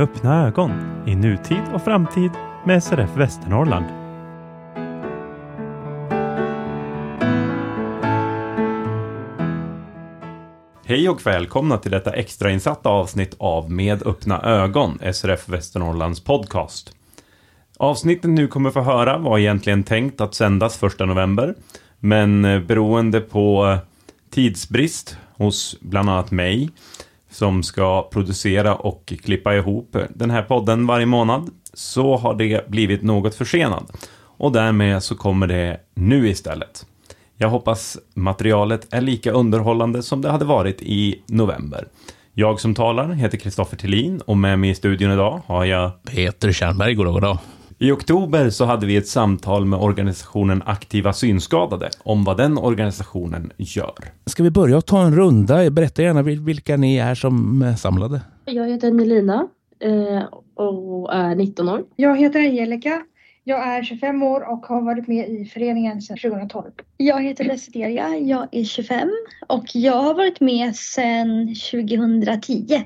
Med öppna ögon i nutid och framtid med SRF Västernorrland. Hej och välkomna till detta extrainsatta avsnitt av Med öppna ögon, SRF Västernorrlands podcast. Avsnittet nu kommer få höra var egentligen tänkt att sändas 1 november, men eh, beroende på eh, tidsbrist hos bland annat mig som ska producera och klippa ihop den här podden varje månad så har det blivit något försenad och därmed så kommer det nu istället. Jag hoppas materialet är lika underhållande som det hade varit i november. Jag som talar heter Kristoffer Tillin och med mig i studion idag har jag Peter Tjernberg, goddag, goddag. I oktober så hade vi ett samtal med organisationen Aktiva Synskadade om vad den organisationen gör. Ska vi börja ta en runda? Berätta gärna vilka ni är som är samlade. Jag heter Melina eh, och är 19 år. Jag heter Angelica. Jag är 25 år och har varit med i föreningen sedan 2012. Jag heter Desideria. Jag är 25 och jag har varit med sedan 2010.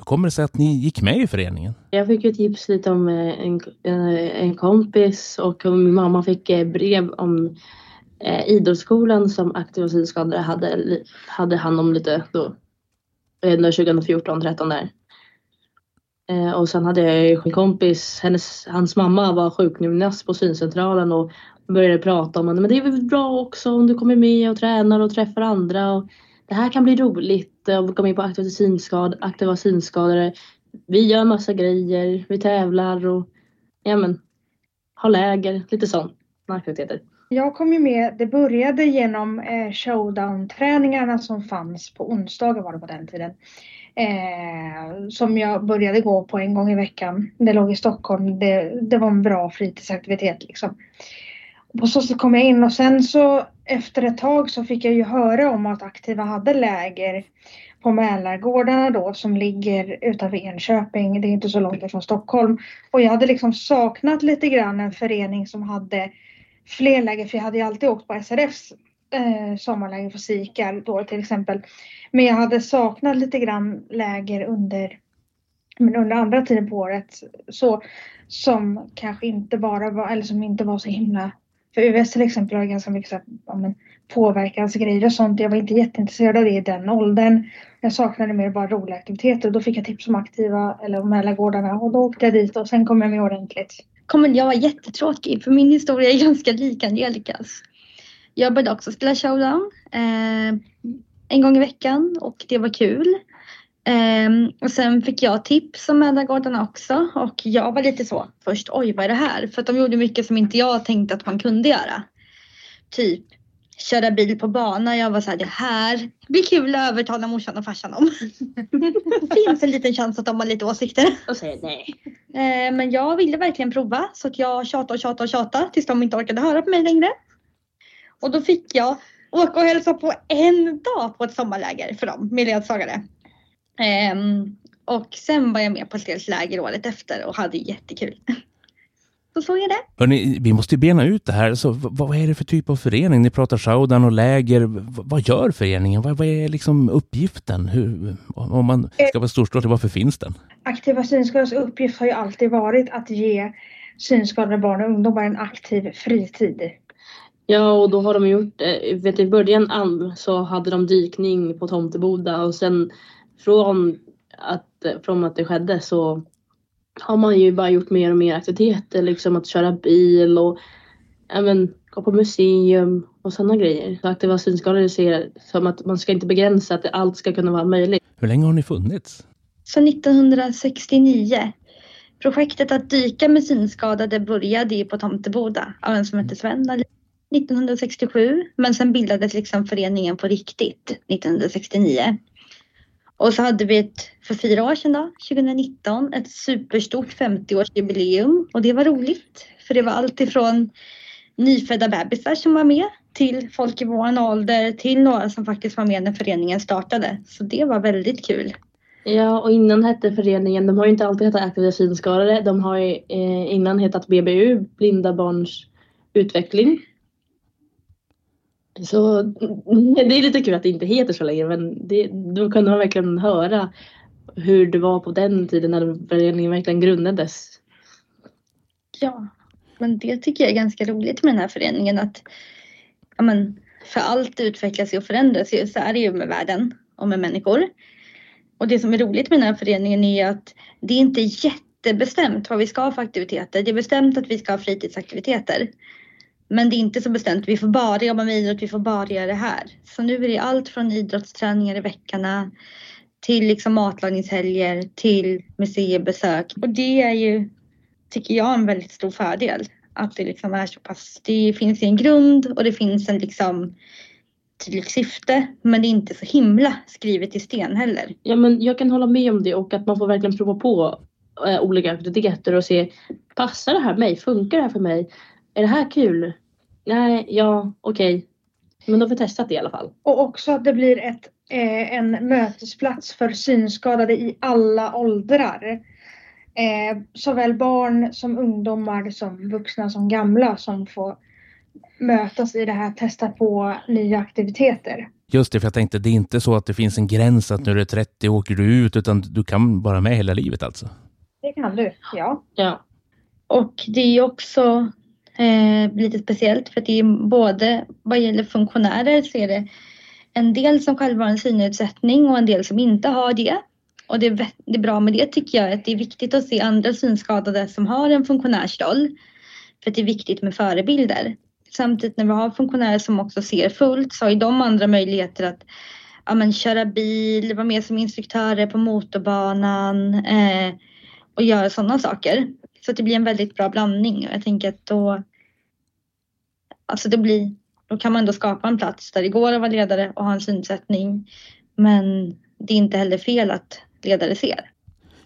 Hur kommer det sig att ni gick med i föreningen? Jag fick ju tips lite om eh, en, en kompis och min mamma fick eh, brev om eh, idrottsskolan som aktiva synskadade hade, hade hand om lite då. 2014, 13 där. Eh, och sen hade jag en kompis, hennes, hans mamma var sjukgymnast på syncentralen och började prata om att det är väl bra också om du kommer med och tränar och träffar andra. Och det här kan bli roligt eh, och kommer in på aktiva, synskad, aktiva synskadade. Vi gör massa grejer, vi tävlar och ja, men, har läger, lite sånt aktiviteter. Jag kom ju med, det började genom eh, showdown-träningarna som fanns på onsdagar var det på den tiden. Eh, som jag började gå på en gång i veckan. Det låg i Stockholm. Det, det var en bra fritidsaktivitet liksom. På så sätt kom jag in och sen så efter ett tag så fick jag ju höra om att Aktiva hade läger på Mälargårdarna då som ligger utanför Enköping. Det är inte så långt ifrån Stockholm. Och jag hade liksom saknat lite grann en förening som hade fler läger för jag hade ju alltid åkt på SRFs eh, sommarläger för SIKAR då till exempel. Men jag hade saknat lite grann läger under, men under andra tiden på året. Så, som kanske inte bara var, eller som inte var så himla för UVS till exempel har ganska mycket så här, ja, men, påverkansgrejer och sånt. Jag var inte jätteintresserad av det i den åldern. Jag saknade mer bara roliga aktiviteter. och Då fick jag tips om aktiva eller om Mälargårdarna och då åkte jag dit och sen kom jag med ordentligt. Kommer jag var jättetråkig för min historia är ganska lik Angelicas. Jag började också spela showdown eh, en gång i veckan och det var kul. Um, och sen fick jag tips om Mälargårdarna också och jag var lite så först, oj vad är det här? För att de gjorde mycket som inte jag tänkte att man kunde göra. Typ köra bil på bana. Jag var så här, det här blir kul att övertala morsan och farsan om. det finns en liten chans att de har lite åsikter. Och säger nej. Uh, men jag ville verkligen prova så att jag tjatade och tjatade och tjatade tills de inte orkade höra på mig längre. Och då fick jag åka och hälsa på en dag på ett sommarläger för dem med ledsagare. Um, och sen var jag med på ett helt läger året efter och hade jättekul. Så så är det. Hörrni, vi måste ju bena ut det här. Så, vad, vad är det för typ av förening? Ni pratar showdown och läger. vad, vad gör föreningen? Vad, vad, är liksom uppgiften? Hur, om man ska vara storstadig, varför finns den? Aktiva synskadades uppgift har ju alltid varit att ge synskadade barn och ungdomar en aktiv fritid. Ja, och då har de gjort, vet du, i början så hade de dykning på Tomteboda och sen från att, från att det skedde så har man ju bara gjort mer och mer aktiviteter, liksom att köra bil och även gå på museum och sådana grejer. Så aktiva synskadade ser som att man ska inte begränsa att allt ska kunna vara möjligt. Hur länge har ni funnits? Så 1969. Projektet att dyka med synskadade började ju på Tomteboda av en som hette Sven 1967. Men sen bildades liksom föreningen på riktigt 1969. Och så hade vi ett, för fyra år sedan då, 2019, ett superstort 50-årsjubileum och det var roligt. För det var allt ifrån nyfödda bebisar som var med till folk i vår ålder till några som faktiskt var med när föreningen startade. Så det var väldigt kul. Ja, och innan hette föreningen, de har ju inte alltid hetat Aktiva synskadade, de har ju eh, innan hetat BBU, Blinda Barns Utveckling. Så det är lite kul att det inte heter så längre men det, då kunde man verkligen höra hur det var på den tiden när föreningen verkligen grundades. Ja, men det tycker jag är ganska roligt med den här föreningen att ja, men, för allt utvecklas ju och förändras ju, så är det ju med världen och med människor. Och det som är roligt med den här föreningen är att det är inte jättebestämt vad vi ska ha för aktiviteter. Det är bestämt att vi ska ha fritidsaktiviteter. Men det är inte så bestämt. Vi får bara jobba med idrott, vi får bara göra det här. Så nu är det allt från idrottsträningar i veckorna till liksom matlagningshelger till museibesök. Och det är ju, tycker jag, en väldigt stor fördel. Att det liksom är så pass, det finns en grund och det finns en liksom tydligt syfte. Men det är inte så himla skrivet i sten heller. Ja, men jag kan hålla med om det och att man får verkligen prova på eh, olika aktiviteter och se passar det här mig? Funkar det här för mig? Är det här kul? Nej, ja, okej. Okay. Men då har vi testat det i alla fall. Och också att det blir ett, eh, en mötesplats för synskadade i alla åldrar. Eh, såväl barn som ungdomar som vuxna som gamla som får mötas i det här, testa på nya aktiviteter. Just det, för jag tänkte det är inte så att det finns en gräns att när du är 30 åker du ut utan du kan vara med hela livet alltså? Det kan du, ja. ja. Och det är också eh, lite speciellt för att det är både vad gäller funktionärer så är det en del som själva har en synnedsättning och en del som inte har det. Och det, det bra med det tycker jag att det är viktigt att se andra synskadade som har en funktionärsroll. För att det är viktigt med förebilder. Samtidigt när vi har funktionärer som också ser fullt så har ju de andra möjligheter att ja, men, köra bil, vara med som instruktörer på motorbanan eh, och göra sådana saker. Så det blir en väldigt bra blandning och jag tänker att då, alltså det blir, då kan man då skapa en plats där det går att vara ledare och ha en synsättning. Men det är inte heller fel att ledare ser.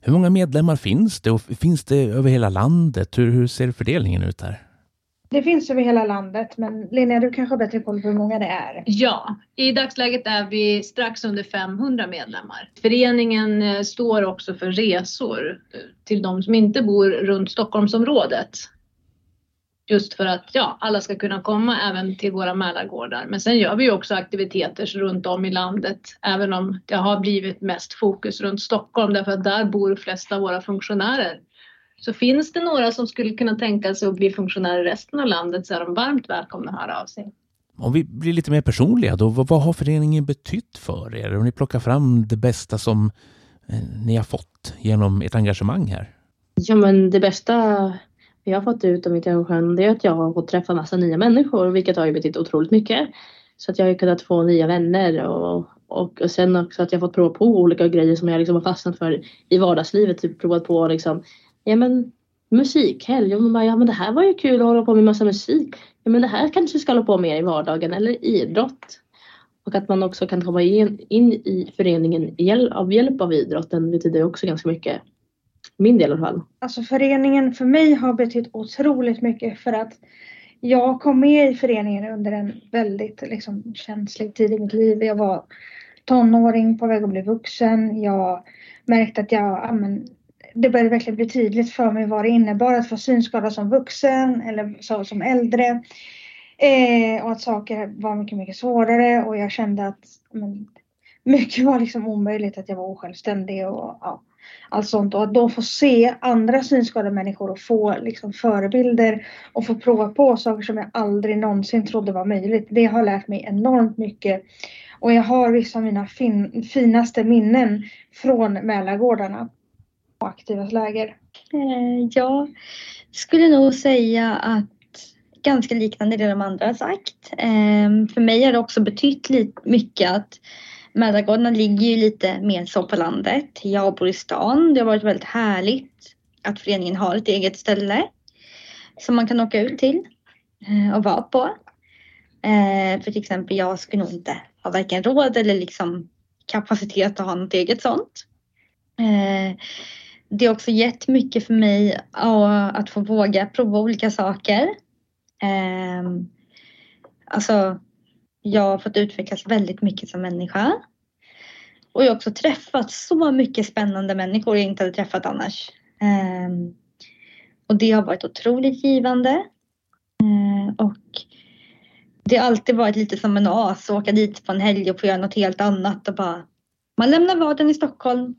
Hur många medlemmar finns det och finns det över hela landet? Hur, hur ser fördelningen ut här? Det finns över hela landet, men Linnea, du kanske har bättre koll på hur många det är? Ja, i dagsläget är vi strax under 500 medlemmar. Föreningen eh, står också för resor till de som inte bor runt Stockholmsområdet. Just för att ja, alla ska kunna komma även till våra Mälargårdar. Men sen gör vi också aktiviteter runt om i landet, även om det har blivit mest fokus runt Stockholm därför att där bor flest av våra funktionärer. Så finns det några som skulle kunna tänka sig att bli funktionärer i resten av landet så är de varmt välkomna att höra av sig. Om vi blir lite mer personliga då, vad, vad har föreningen betytt för er? Om ni plockar fram det bästa som eh, ni har fått genom ert engagemang här? Ja, men det bästa jag har fått ut av mitt det är att jag har fått träffa massa nya människor, vilket har ju betytt otroligt mycket. Så att jag har kunnat få nya vänner och, och, och sen också att jag fått prova på olika grejer som jag liksom har fastnat för i vardagslivet. Typ provat på liksom ja men musikhelg och man bara, ja men det här var ju kul att hålla på med massa musik. Ja men det här kanske ska hålla på med i vardagen eller idrott. Och att man också kan komma in, in i föreningen av hjälp av idrotten betyder också ganska mycket. Min del i alla fall. Alltså föreningen för mig har betytt otroligt mycket för att jag kom med i föreningen under en väldigt liksom, känslig tid i mitt liv. Jag var tonåring på väg att bli vuxen. Jag märkte att jag amen, det började verkligen bli tydligt för mig vad det innebar att få synskada som vuxen eller så, som äldre. Eh, och att saker var mycket, mycket svårare och jag kände att men, mycket var liksom omöjligt, att jag var osjälvständig och ja, allt sånt. Och att då få se andra synskadade människor och få liksom förebilder och få prova på saker som jag aldrig någonsin trodde var möjligt. Det har lärt mig enormt mycket. Och jag har vissa av mina fin finaste minnen från Mälargårdarna och aktivas läger? Eh, jag skulle nog säga att ganska liknande det de andra har sagt. Eh, för mig har det också betytt mycket att Mälargårdarna ligger ju lite mer så på landet. Jag bor i stan. Det har varit väldigt härligt att föreningen har ett eget ställe som man kan åka ut till eh, och vara på. Eh, för till exempel jag skulle nog inte ha varken råd eller liksom kapacitet att ha något eget sånt eh, det har också gett mycket för mig att få våga prova olika saker. Alltså, jag har fått utvecklas väldigt mycket som människa. Och jag har också träffat så mycket spännande människor jag inte hade träffat annars. Ehm, och det har varit otroligt givande. Ehm, och det har alltid varit lite som en as, att åka dit på en helg och få göra något helt annat och bara man lämnar vardagen i Stockholm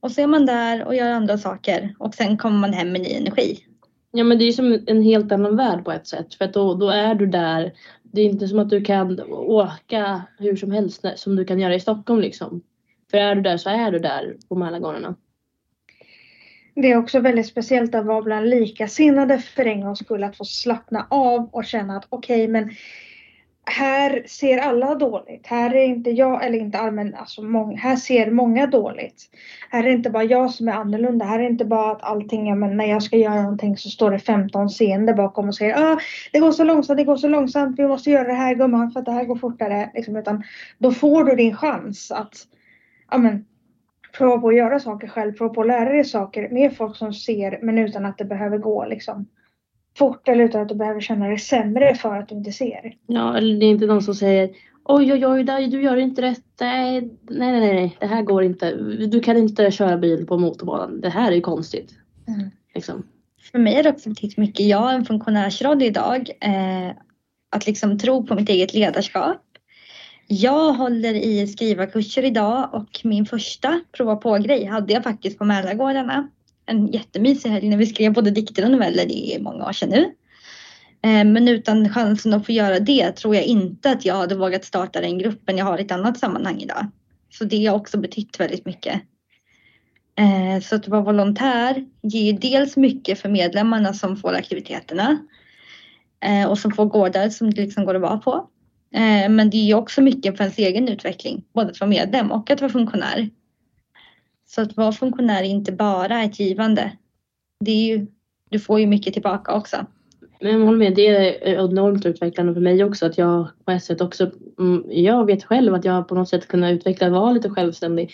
Och så är man där och gör andra saker och sen kommer man hem med ny energi. Ja men det är ju som en helt annan värld på ett sätt. För att då, då är du där. Det är inte som att du kan åka hur som helst som du kan göra i Stockholm liksom. För är du där så är du där på Mälargårdarna. Det är också väldigt speciellt att vara bland likasinnade för en gångs skull. Att få slappna av och känna att okej okay, men här ser alla dåligt. Här är inte jag, eller inte allmän, alltså många, här ser många dåligt. Här är det inte bara jag som är annorlunda. Här är det inte bara att allting, men när jag ska göra någonting så står det 15 seende bakom och säger ah, det går så långsamt, det går så långsamt, vi måste göra det här gumman för att det här går fortare. Liksom, utan då får du din chans att ja, men, prova på att göra saker själv, prova på att lära dig saker med folk som ser men utan att det behöver gå liksom fort eller utan att du behöver känna dig sämre för att du inte ser. Ja, eller det är inte någon som säger oj, oj, oj, du gör inte rätt. Nej, nej, nej, nej, det här går inte. Du kan inte köra bil på motorbanan. Det här är konstigt. Mm. Liksom. För mig har det också betytt mycket. Jag har en funktionärsroll idag. Eh, att liksom tro på mitt eget ledarskap. Jag håller i skrivarkurser idag och min första prova på-grej hade jag faktiskt på Mälargårdarna en jättemysig helg när vi skrev både dikter och noveller. i många år sedan nu. Eh, men utan chansen att få göra det tror jag inte att jag hade vågat starta den gruppen jag har i ett annat sammanhang idag. Så det har också betytt väldigt mycket. Eh, så att vara volontär ger dels mycket för medlemmarna som får aktiviteterna eh, och som får gårdar som det liksom går att vara på. Men det ger också mycket för ens egen utveckling, både att vara medlem och att vara funktionär. Så att vara funktionär är inte bara ett givande. Det är ju, du får ju mycket tillbaka också. Men jag håller med, det är enormt utvecklande för mig också att jag på ett sätt också, mm, jag vet själv att jag på något sätt kunnat utveckla, vara lite självständig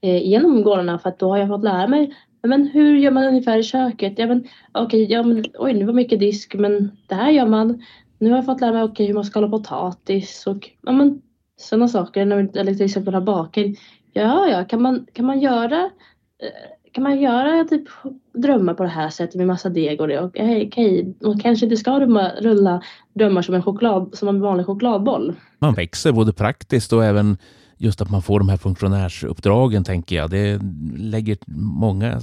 eh, genom gårdarna för att då har jag fått lära mig men hur gör man ungefär i köket? Ja, men, okay, ja, men, oj, nu var mycket disk, men det här gör man. Nu har jag fått lära mig okay, hur man skalar potatis och ja, men, sådana saker. Eller till exempel att baken. Ja, ja, kan man, kan man göra eh, kan man göra typ drömmar på det här sättet med massa deg och det? Och, eh, hey, okay, och kanske inte ska rulla, rulla drömmar som en, choklad, som en vanlig chokladboll. Man växer både praktiskt och även just att man får de här funktionärsuppdragen tänker jag. Det lägger många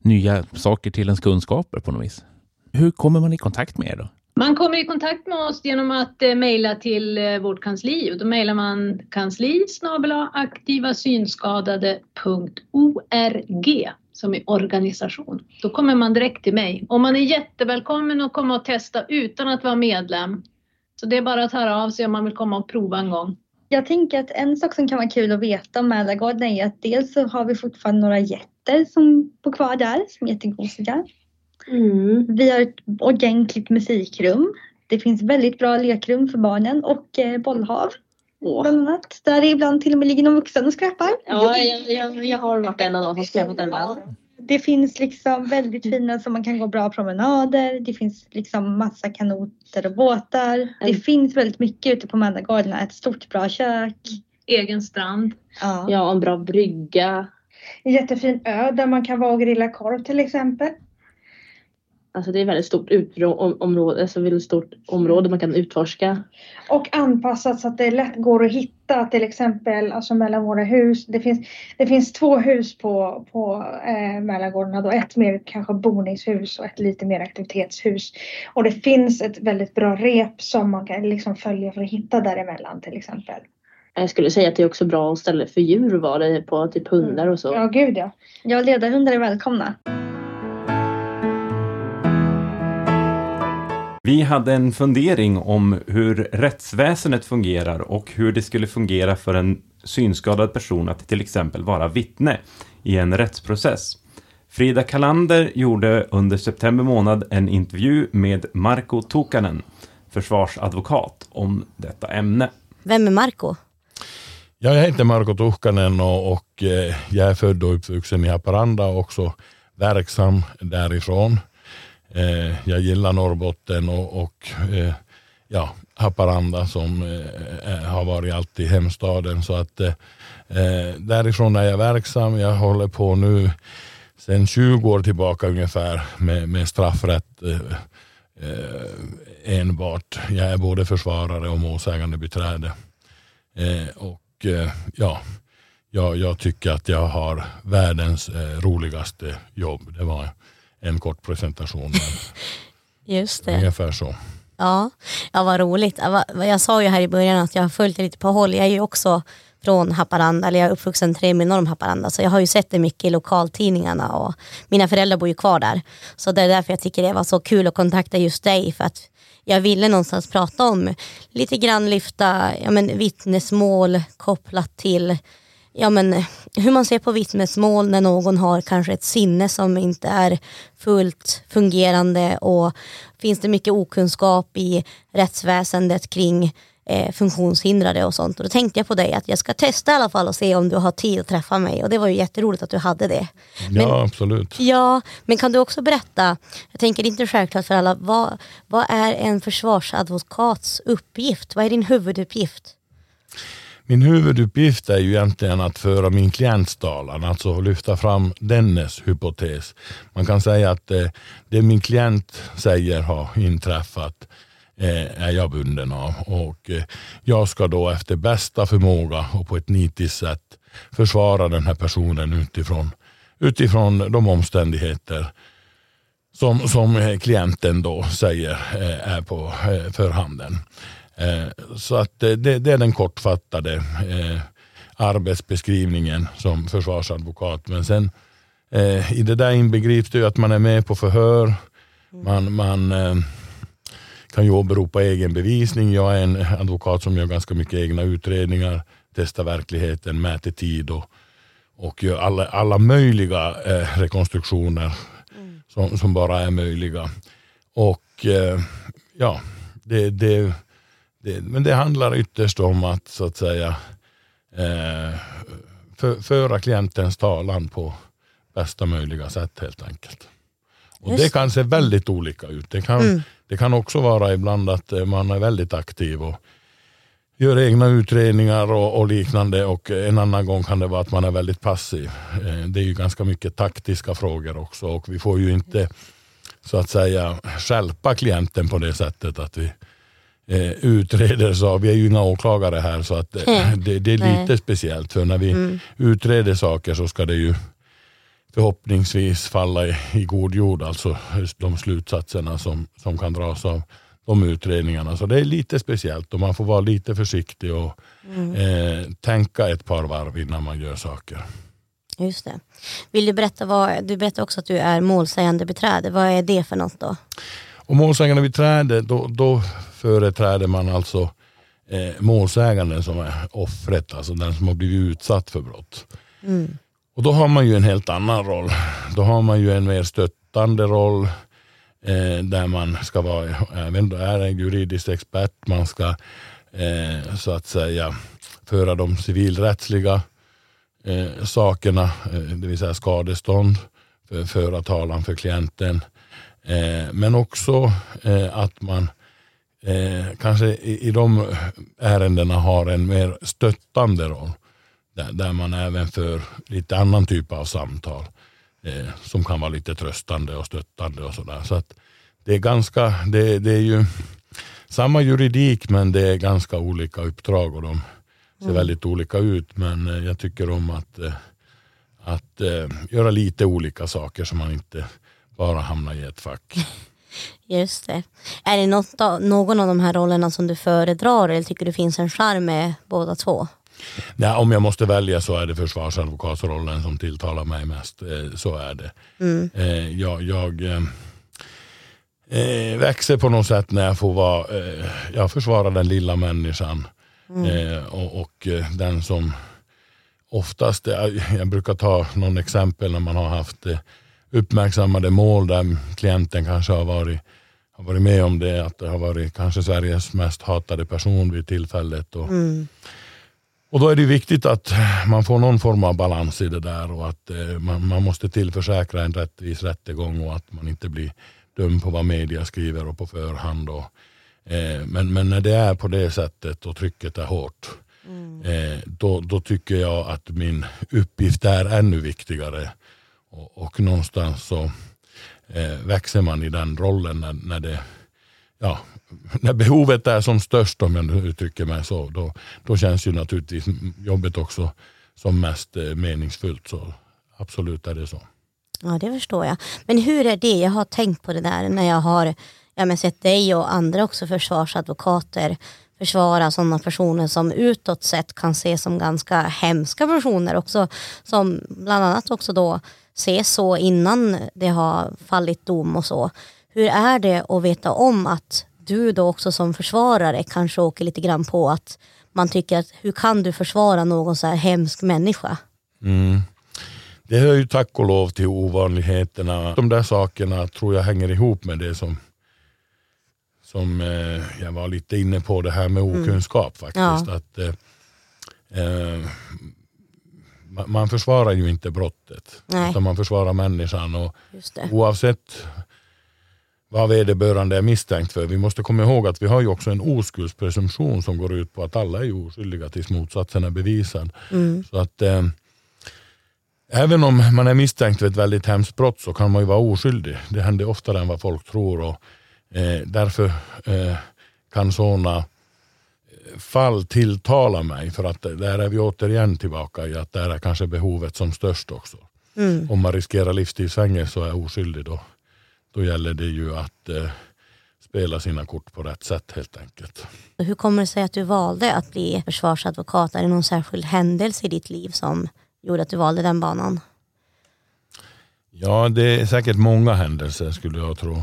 nya saker till ens kunskaper på något vis. Hur kommer man i kontakt med er då? Man kommer i kontakt med oss genom att eh, mejla till eh, vårt kansli och då mejlar man kansli aktivasynskadade.org som är organisation. Då kommer man direkt till mig och man är jättevälkommen att komma och testa utan att vara medlem. Så det är bara att höra av sig om man vill komma och prova en gång. Jag tänker att en sak som kan vara kul att veta om Mälargården är att dels så har vi fortfarande några getter som bor kvar där som är jättegosiga. Mm. Vi har ett ordentligt musikrum. Det finns väldigt bra lekrum för barnen och eh, bollhav. Åh. Bland annat. Där det ibland till och med ligger någon vuxen och skräpar. Ja, jag, jag, jag har varit en av dem som skräpat den Det finns liksom väldigt fina som man kan gå bra promenader. Det finns liksom massa kanoter och båtar. Mm. Det finns väldigt mycket ute på Mälargårdarna. Ett stort bra kök. Egen strand. Ja, ja en bra brygga. En jättefin ö där man kan vara och grilla korv till exempel. Alltså det är ett väldigt stort område, alltså väldigt stort område man kan utforska. Och anpassat så att det lätt går att hitta till exempel alltså mellan våra hus. Det finns, det finns två hus på, på eh, Mälargårdarna. Då. Ett mer kanske boningshus och ett lite mer aktivitetshus. Och det finns ett väldigt bra rep som man kan liksom följa för att hitta däremellan till exempel. Jag skulle säga att det är också bra ställe för djur att vara på, typ hundar och så. Ja, gud ja. Ja, ledarhundar är välkomna. Vi hade en fundering om hur rättsväsendet fungerar och hur det skulle fungera för en synskadad person att till exempel vara vittne i en rättsprocess. Frida Kalander gjorde under september månad en intervju med Marko Tukanen, försvarsadvokat, om detta ämne. Vem är Marko? Ja, jag heter Marko Tuhkanen och, och eh, jag är född och uppvuxen i Haparanda och också verksam därifrån. Eh, jag gillar Norrbotten och, och eh, ja, Haparanda som eh, eh har varit alltid hemstaden. Så att eh, eh, därifrån är jag verksam. Jag håller på nu sedan 20 år tillbaka ungefär med, med straffrätt eh, enbart. Jag är både försvarare och målsägande beträde. och ja, jag, jag tycker att jag har världens eh, roligaste jobb. Det var en kort presentation. Just det. Ungefär så. Ja, ja vad roligt. Jag sa ju här i början att jag har följt det lite på håll. Jag är ju också från Haparanda, eller jag är uppvuxen tre mil norr om Haparanda. Så jag har ju sett det mycket i lokaltidningarna och mina föräldrar bor ju kvar där. Så det är därför jag tycker det var så kul att kontakta just dig. För att jag ville någonstans prata om, lite grann lyfta ja, men, vittnesmål kopplat till ja, men, hur man ser på vittnesmål när någon har kanske ett sinne som inte är fullt fungerande och finns det mycket okunskap i rättsväsendet kring eh, funktionshindrade och sånt. Och då tänkte jag på dig att jag ska testa i alla fall och se om du har tid att träffa mig och det var ju jätteroligt att du hade det. Men- Ja, absolut. Ja, men kan du också berätta, jag tänker inte självklart för alla, vad, vad är en försvarsadvokats uppgift? Vad är din huvuduppgift? Min huvuduppgift är ju egentligen att föra min klients talan, alltså lyfta fram dennes hypotes. Man kan säga att eh, det min klient säger har inträffat eh, är jag bunden av och eh, jag ska då efter bästa förmåga och på ett nitiskt sätt försvara den här personen utifrån, utifrån de omständigheter som, som klienten då säger är på förhanden. handen. Så att eh, det, det är den kortfattade eh, arbetsbeskrivningen som försvarsadvokat. Men sen eh, i det där inbegrips det ju att man är med på förhör. Man, man eh, kan ju åberopa egen bevisning. Jag är en advokat som gör ganska mycket egna utredningar, testar verkligheten, mäter tid och, och gör alla, alla möjliga eh, rekonstruktioner som, som bara är möjliga. Och eh, ja, det, det, det, men det handlar ytterst om att så att säga eh, för, föra klientens talan på bästa möjliga sätt helt enkelt. Och Just det kan se väldigt olika ut. Det kan, det kan också vara ibland att eh, man är väldigt aktiv och gör egna utredningar och, och liknande och en annan gång kan det vara att man är väldigt passiv. Eh, Det är ju ganska mycket taktiska frågor också och vi får ju inte så att säga skälpa klienten på det sättet att vi eh, utreder så. Vi är ju inga åklagare här så att eh, det, det är lite Nej. speciellt för när vi utreder saker så ska det ju förhoppningsvis falla i, i god jord, alltså de slutsatserna som, som kan dras av de utredningarna. Så det är lite speciellt och man får vara lite försiktig och eh, tänka ett par varv innan man gör saker. Just det. Vill du berätta vad, du berättar också att du är målsägande beträde. Vad är det för något då? Och målsägande beträde, då, då företräder man alltså eh, målsäganden som är offret, alltså den som har blivit utsatt för brott. Och då har man ju en helt annan roll. Då har man ju en mer stöttande roll eh, där man ska vara, även då är en juridisk expert, man ska eh, så att säga föra de civilrättsliga eh, sakerna, eh, det vill säga skadestånd, för, föra talan för klienten. Eh, men också eh, att man eh, kanske i, i de ärendena har en mer stöttande roll. Där, där man även för lite annan typ av samtal eh, som kan vara lite tröstande och stöttande och sådär. Så att det är ganska, det, det är ju samma juridik men det är ganska olika uppdrag och de ser väldigt olika ut. Men eh, jag tycker om att, eh, att eh, göra lite olika saker så man inte bara hamnar i ett fack. Just det. Är det något av, någon av de här rollerna som du föredrar eller tycker du finns en charm med båda två? Ja, om jag måste välja så är det försvarsadvokatsrollen som tilltalar mig mest. Eh, Så är det. Eh, Jag, jag eh, eh, växer på något sätt när jag får vara, eh, jag försvarar den lilla människan. Eh, och, och eh, den som oftast, jag brukar ta någon exempel när man har haft eh, uppmärksammade mål där klienten kanske har varit, har varit med om det, att det har varit kanske Sveriges mest hatade person vid tillfället. Och, och då är det viktigt att man får någon form av balans i det där och att eh, man, man måste tillförsäkra en rättvis rättegång och att man inte blir dömd på vad media skriver och på förhand. Och, eh, men, men när det är på det sättet och trycket är hårt eh, då, då tycker jag att min uppgift är ännu viktigare. Och, och någonstans så eh, växer man i den rollen när, när det ja, när behovet är som störst om jag nu uttrycker mig så, då, då känns ju naturligtvis jobbet också som mest eh, meningsfullt. Så absolut är det så. Ja, det förstår jag. Men hur är det? Jag har tänkt på det där när jag har ja, men sett dig och andra också försvarsadvokater försvara sådana personer som utåt sett kan ses som ganska hemska personer också. Som bland annat också då ses så innan det har fallit dom och så. Hur är det att veta om att du då också som försvarare kanske åker lite grann på att man tycker att hur kan du försvara någon så här hemsk människa? Mm. Det hör ju tack och lov till ovanligheterna. De där sakerna tror jag hänger ihop med det som, som eh, jag var lite inne på, det här med Mm. okunskap faktiskt. Ja. Att, eh, eh, ma- man försvarar ju inte brottet, Nej. utan man försvarar människan. Och oavsett vad vederbörande är misstänkt för. Vi måste komma ihåg att vi har ju också en oskuldspresumtion som går ut på att alla är oskyldiga tills motsatsen är bevisad. Mm. Så att eh, Även om man är misstänkt för ett väldigt hemskt brott så kan man ju vara oskyldig. Det händer oftare än vad folk tror. Och, eh, därför eh, kan sådana fall tilltala mig. För att där är vi återigen tillbaka i att där är kanske behovet som störst också. Mm. Om man riskerar livstidsfängelse och är oskyldig då, då gäller det ju att eh, spela sina kort på rätt sätt helt enkelt. Hur kommer det sig att du valde att bli försvarsadvokat? Är det någon särskild händelse i ditt liv som gjorde att du valde den banan? Ja, det är säkert många händelser skulle jag tro.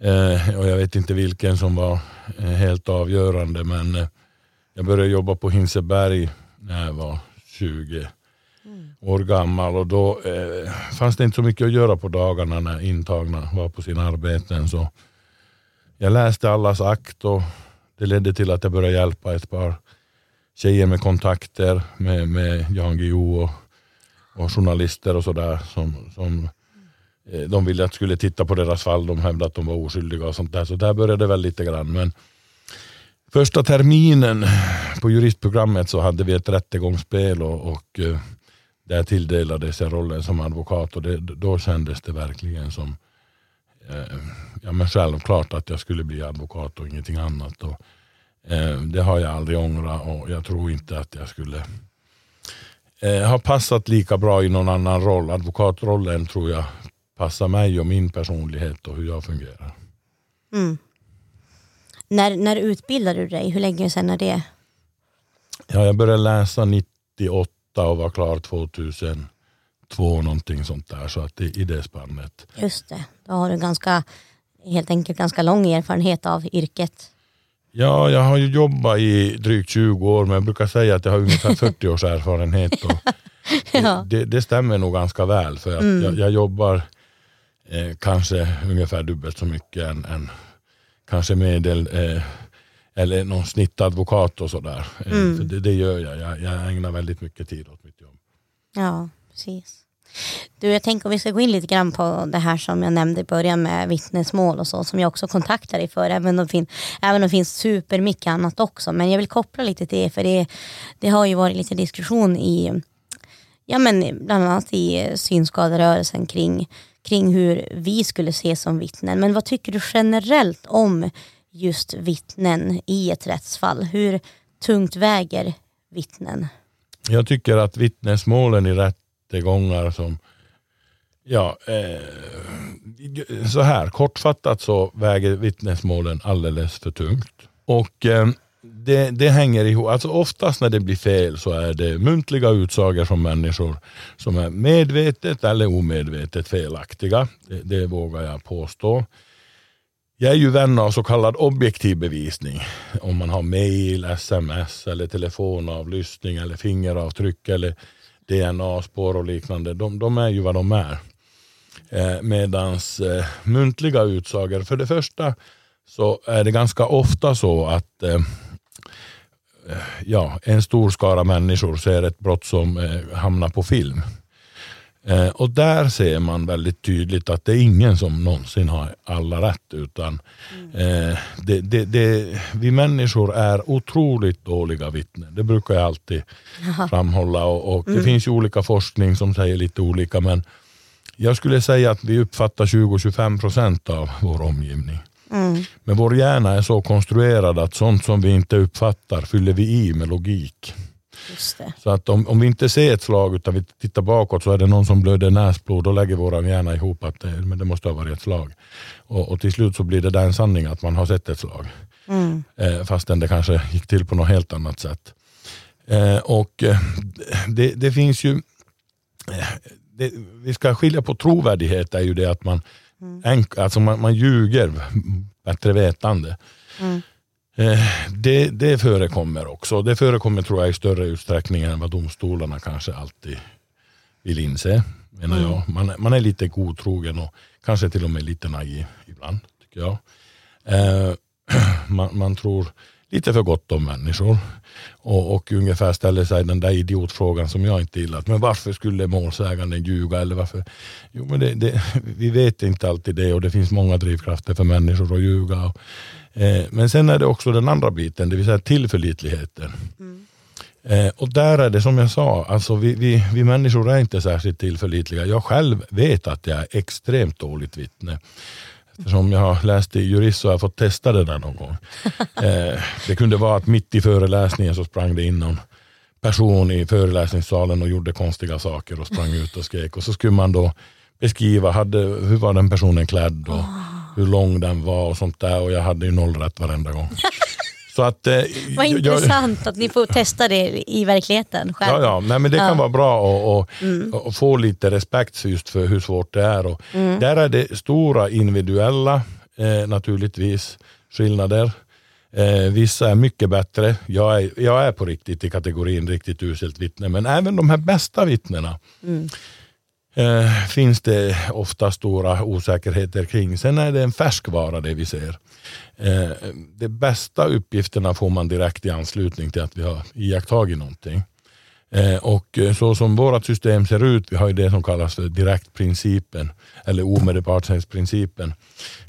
Eh, och jag vet inte vilken som var eh, helt avgörande men eh, jag började jobba på Hinseberg när jag var 20 år gammal och då eh, fanns det inte så mycket att göra på dagarna när intagna var på sina arbeten. Så jag läste allas akt och det ledde till att jag började hjälpa ett par tjejer med kontakter med, med Jan Guillou och och journalister och sådär som, som Eh, de ville att jag skulle titta på deras fall. De hävdade att de var oskyldiga och sånt där. Så där började det väl lite grann. Men första terminen på juristprogrammet så hade vi ett rättegångsspel och, och eh, där tilldelades jag rollen som advokat och det, då kändes det verkligen som eh, ja, men självklart att jag skulle bli advokat och ingenting annat. Och, eh, det har jag aldrig ångrat och jag tror inte att jag skulle eh, ha passat lika bra i någon annan roll. Advokatrollen tror jag passar mig och min personlighet och hur jag fungerar. Mm. När, när utbildade du dig? Hur länge sedan är det? Ja, jag började läsa 98 och var klar 2002 någonting sånt där. Så att i, i det spannet. Just det, då har du ganska, helt enkelt ganska lång erfarenhet av yrket. Ja, jag har ju jobbat i drygt 20 år men jag brukar säga att jag har ungefär 40 års erfarenhet. Och Ja. det, det stämmer nog ganska väl för att Mm. jag, jag jobbar eh, kanske ungefär dubbelt så mycket än, än kanske medel eh, eller någon snittadvokat och sådär. Eh, Mm. för det, det gör jag. jag. Jag ägnar väldigt mycket tid åt mitt jobb. Ja, precis. Du, jag tänker om vi ska gå in lite grann på det här som jag nämnde i början med vittnesmål och så, som jag också kontaktar dig för, även om fin- även om det finns supermycket annat också. Men jag vill koppla lite till det, för det, det har ju varit lite diskussion i, ja men bland annat i synskaderörelsen kring, kring hur vi skulle ses som vittnen. Men vad tycker du generellt om just vittnen i ett rättsfall? Hur tungt väger vittnen? Jag tycker att vittnesmålen i rättegångar som Ja, eh, så här kortfattat så väger vittnesmålen alldeles för tungt. Och eh, det, det hänger ihop, alltså oftast när det blir fel så är det muntliga utsagor från människor som är medvetet eller omedvetet felaktiga. Det, det vågar jag påstå. Jag är ju vän av så kallad objektiv bevisning. Om man har mail, sms eller telefonavlyssning eller fingeravtryck eller DNA-spår och liknande. De, de är ju vad de är. Eh, medans eh, muntliga utsagor, för det första så är det ganska ofta så att eh, ja, en stor skara människor ser ett brott som eh, hamnar på film. Eh, och där ser man väldigt tydligt att det är ingen som någonsin har alla rätt. Utan eh, det, det, det, vi människor är otroligt dåliga vittnen. Det brukar jag alltid framhålla. Och, och Det finns ju olika forskning som säger lite olika. Men jag skulle säga att vi uppfattar 20-25 procent av vår omgivning. Mm. Men vår hjärna är så konstruerad att sånt som vi inte uppfattar fyller vi i med logik. Så att om, om vi inte ser ett slag utan vi tittar bakåt så är det någon som blöder näsblod, då lägger våra hjärna ihop att det, men det måste ha varit ett slag. Och, och till slut så blir det där en sanning att man har sett ett slag. Mm. Eh, fastän det kanske gick till på något helt annat sätt. Eh, och eh, det, det finns ju, eh, det, vi ska skilja på trovärdighet är ju det att man, enk, alltså man, man ljuger bättre vetande. Mm. Eh, det, det förekommer också. Det förekommer tror jag i större utsträckning än vad domstolarna kanske alltid vill inse. Menar Mm. jag. Man, man är lite godtrogen och kanske till och med lite naiv ibland. tycker jag. Eh, man, man tror lite för gott om människor och, och ungefär ställer sig den där idiotfrågan som jag inte gillar. Men varför skulle målsäganden ljuga? Eller varför? Jo, men det, det, vi vet inte alltid det och det finns många drivkrafter för människor att ljuga. Och, eh, men sen är det också den andra biten, det vill säga tillförlitligheten. Eh, och där är det som jag sa, alltså vi, vi, vi människor är inte särskilt tillförlitliga. Jag själv vet att jag är extremt dåligt vittne. Eftersom jag har läst i jurist så har jag fått testa det där någon gång. Eh, det kunde vara att mitt i föreläsningen så sprang det in någon person i föreläsningssalen och gjorde konstiga saker och sprang ut och skrek. Och så skulle man då beskriva hade, hur var den personen klädd och hur lång den var och sånt där. Och jag hade ju noll rätt varenda gång. Så att, eh, Vad jag- intressant att ni får testa det i verkligheten själv. Ja, ja. Nej, men det kan Ja. vara bra att och, Mm. och få lite respekt just för hur svårt det är. Och Där är det stora individuella eh, naturligtvis skillnader. Eh, vissa är mycket bättre. Jag är, jag är på riktigt i kategorin riktigt uselt vittne. Men även de här bästa vittnena Mm. eh, finns det ofta stora osäkerheter kring. Sen är det en färskvara det vi ser. Eh, de bästa uppgifterna får man direkt i anslutning till att vi har iakttagit någonting. Eh, och eh, så som vårt system ser ut, vi har ju det som kallas för direktprincipen eller omedelbarhetsprincipen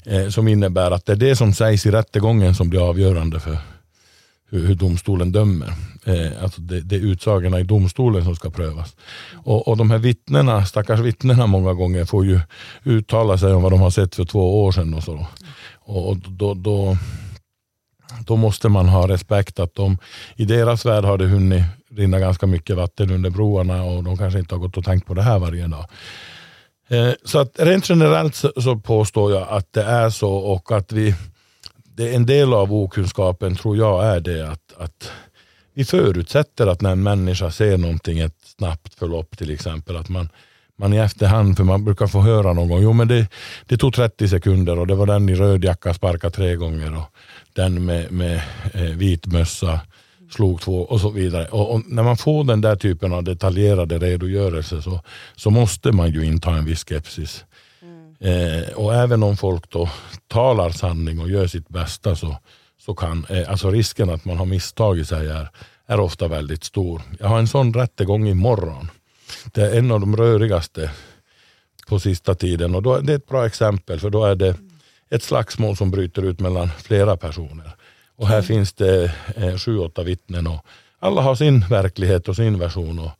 eh, som innebär att det är det som sägs i rättegången som blir avgörande för hur, hur domstolen dömer. Eh, alltså det, det är utsagorna i domstolen som ska prövas. Och, och de här vittnena, stackars vittnena många gånger får ju uttala sig om vad de har sett för två år sedan och så. Och, då, då, då måste man ha respekt att de, i deras värld har det hunnit rinna ganska mycket vatten under broarna och de kanske inte har gått och tänkt på det här varje dag. Eh, Så att rent generellt så, så påstår jag att det är så och att vi, det är en del av okunskapen tror jag är det att, att vi förutsätter att när en människa ser någonting, ett snabbt förlopp till exempel, att man, man i efterhand, för man brukar få höra någon gång, jo men det, det tog 30 sekunder och det var den i röd jacka sparkade tre gånger och den med, med eh, vit mössa slog två och så vidare. Och, och när man får den där typen av detaljerade redogörelser så, så måste man ju inta en viss skepsis. Eh, och även om folk då talar sanning och gör sitt bästa så, så kan eh, alltså risken att man har misstagit sig är, är ofta väldigt stor. Jag har en sån rättegång imorgon. Det är en av de rörigaste på sista tiden och då, det är ett bra exempel för då är det ett slagsmål som bryter ut mellan flera personer. Och här finns det eh, sju, åtta vittnen och alla har sin verklighet och sin version. Och,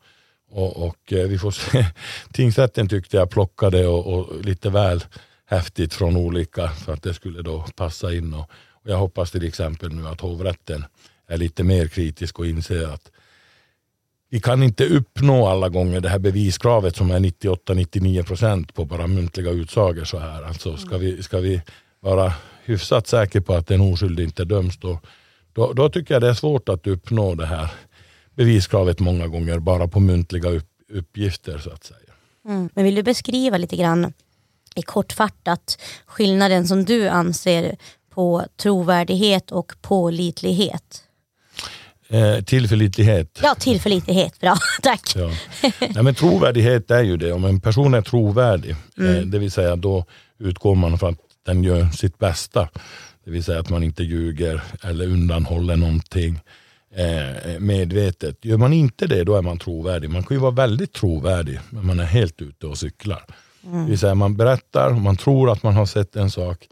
och, och eh, vi får se. Tingsrätten tyckte jag plockade och, och lite väl häftigt från olika för att det skulle då passa in. Och, och jag hoppas till exempel nu att hovrätten är lite mer kritisk och inser att vi kan inte uppnå alla gånger det här beviskravet som är 98-99 procent på bara muntliga utsagor. Så här. Alltså ska, vi, ska vi vara hyfsat säker på att en oskyldig inte döms då, då, då tycker jag det är svårt att uppnå det här beviskravet många gånger bara på muntliga upp, uppgifter så att säga. Mm. Men vill du beskriva lite grann i kortfattat skillnaden som du anser på trovärdighet och pålitlighet? Eh, tillförlitlighet. Ja, tillförlitlighet. Bra, tack. Ja. Nej, men trovärdighet är ju det. Om en person är trovärdig, eh, det vill säga då utgår man från att den gör sitt bästa. Det vill säga att man inte ljuger eller undanhåller någonting eh, medvetet. Gör man inte det, då är man trovärdig. Man kan ju vara väldigt trovärdig, men man är helt ute och cyklar. Det vill säga man berättar, man tror att man har sett en sak.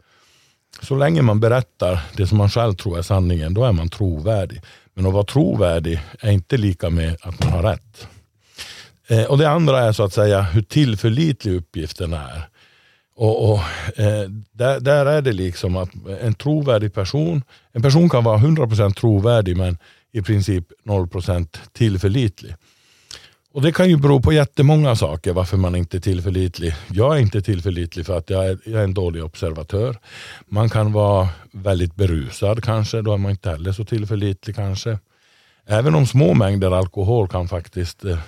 Så länge man berättar det som man själv tror är sanningen, då är man trovärdig. Men att vara trovärdig är inte lika med att man har rätt. Eh, och Det andra är så att säga hur tillförlitlig uppgiften är. Och, och eh, där, där är det liksom att en trovärdig person, en person kan vara 100% trovärdig men i princip 0% tillförlitlig. Och det kan ju bero på jättemånga saker varför man inte är tillförlitlig. Jag är inte tillförlitlig för att jag är, jag är en dålig observatör. Man kan vara väldigt berusad kanske, då är man inte heller så tillförlitlig kanske. Även om små mängder alkohol kan faktiskt eh,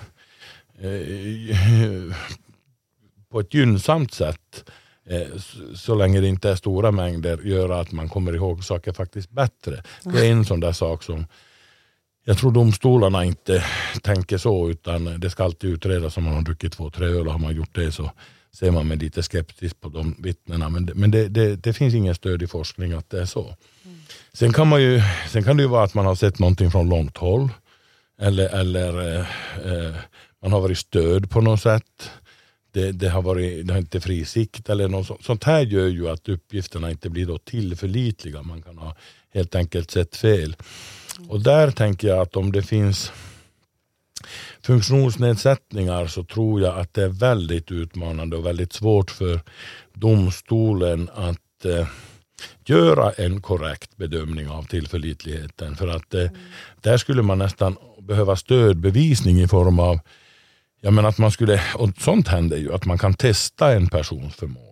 eh, på ett gynnsamt sätt eh, så länge det inte är stora mängder göra att man kommer ihåg saker faktiskt bättre. Det är en sån där sak som jag tror domstolarna inte tänker så utan det ska alltid utredas om man har druckit två, tre öl och har man gjort det så ser man med lite skepsis på de vittnena. Men, det, men det, det, det finns ingen stöd i forskning att det är så. Mm. Sen, kan man ju, sen kan det ju vara att man har sett någonting från långt håll. Eller, eller eh, eh, man har varit stöd på något sätt. Det, det, har varit, det har inte fri sikt eller något sånt. Sånt här gör ju att uppgifterna inte blir då tillförlitliga. Man kan ha helt enkelt sett fel. Och där tänker jag att om det finns funktionsnedsättningar så tror jag att det är väldigt utmanande och väldigt svårt för domstolen att eh, göra en korrekt bedömning av tillförlitligheten. För att eh, där skulle man nästan behöva stödbevisning i form av Ja, men att man skulle, och sånt händer ju, att man kan testa en persons förmåga.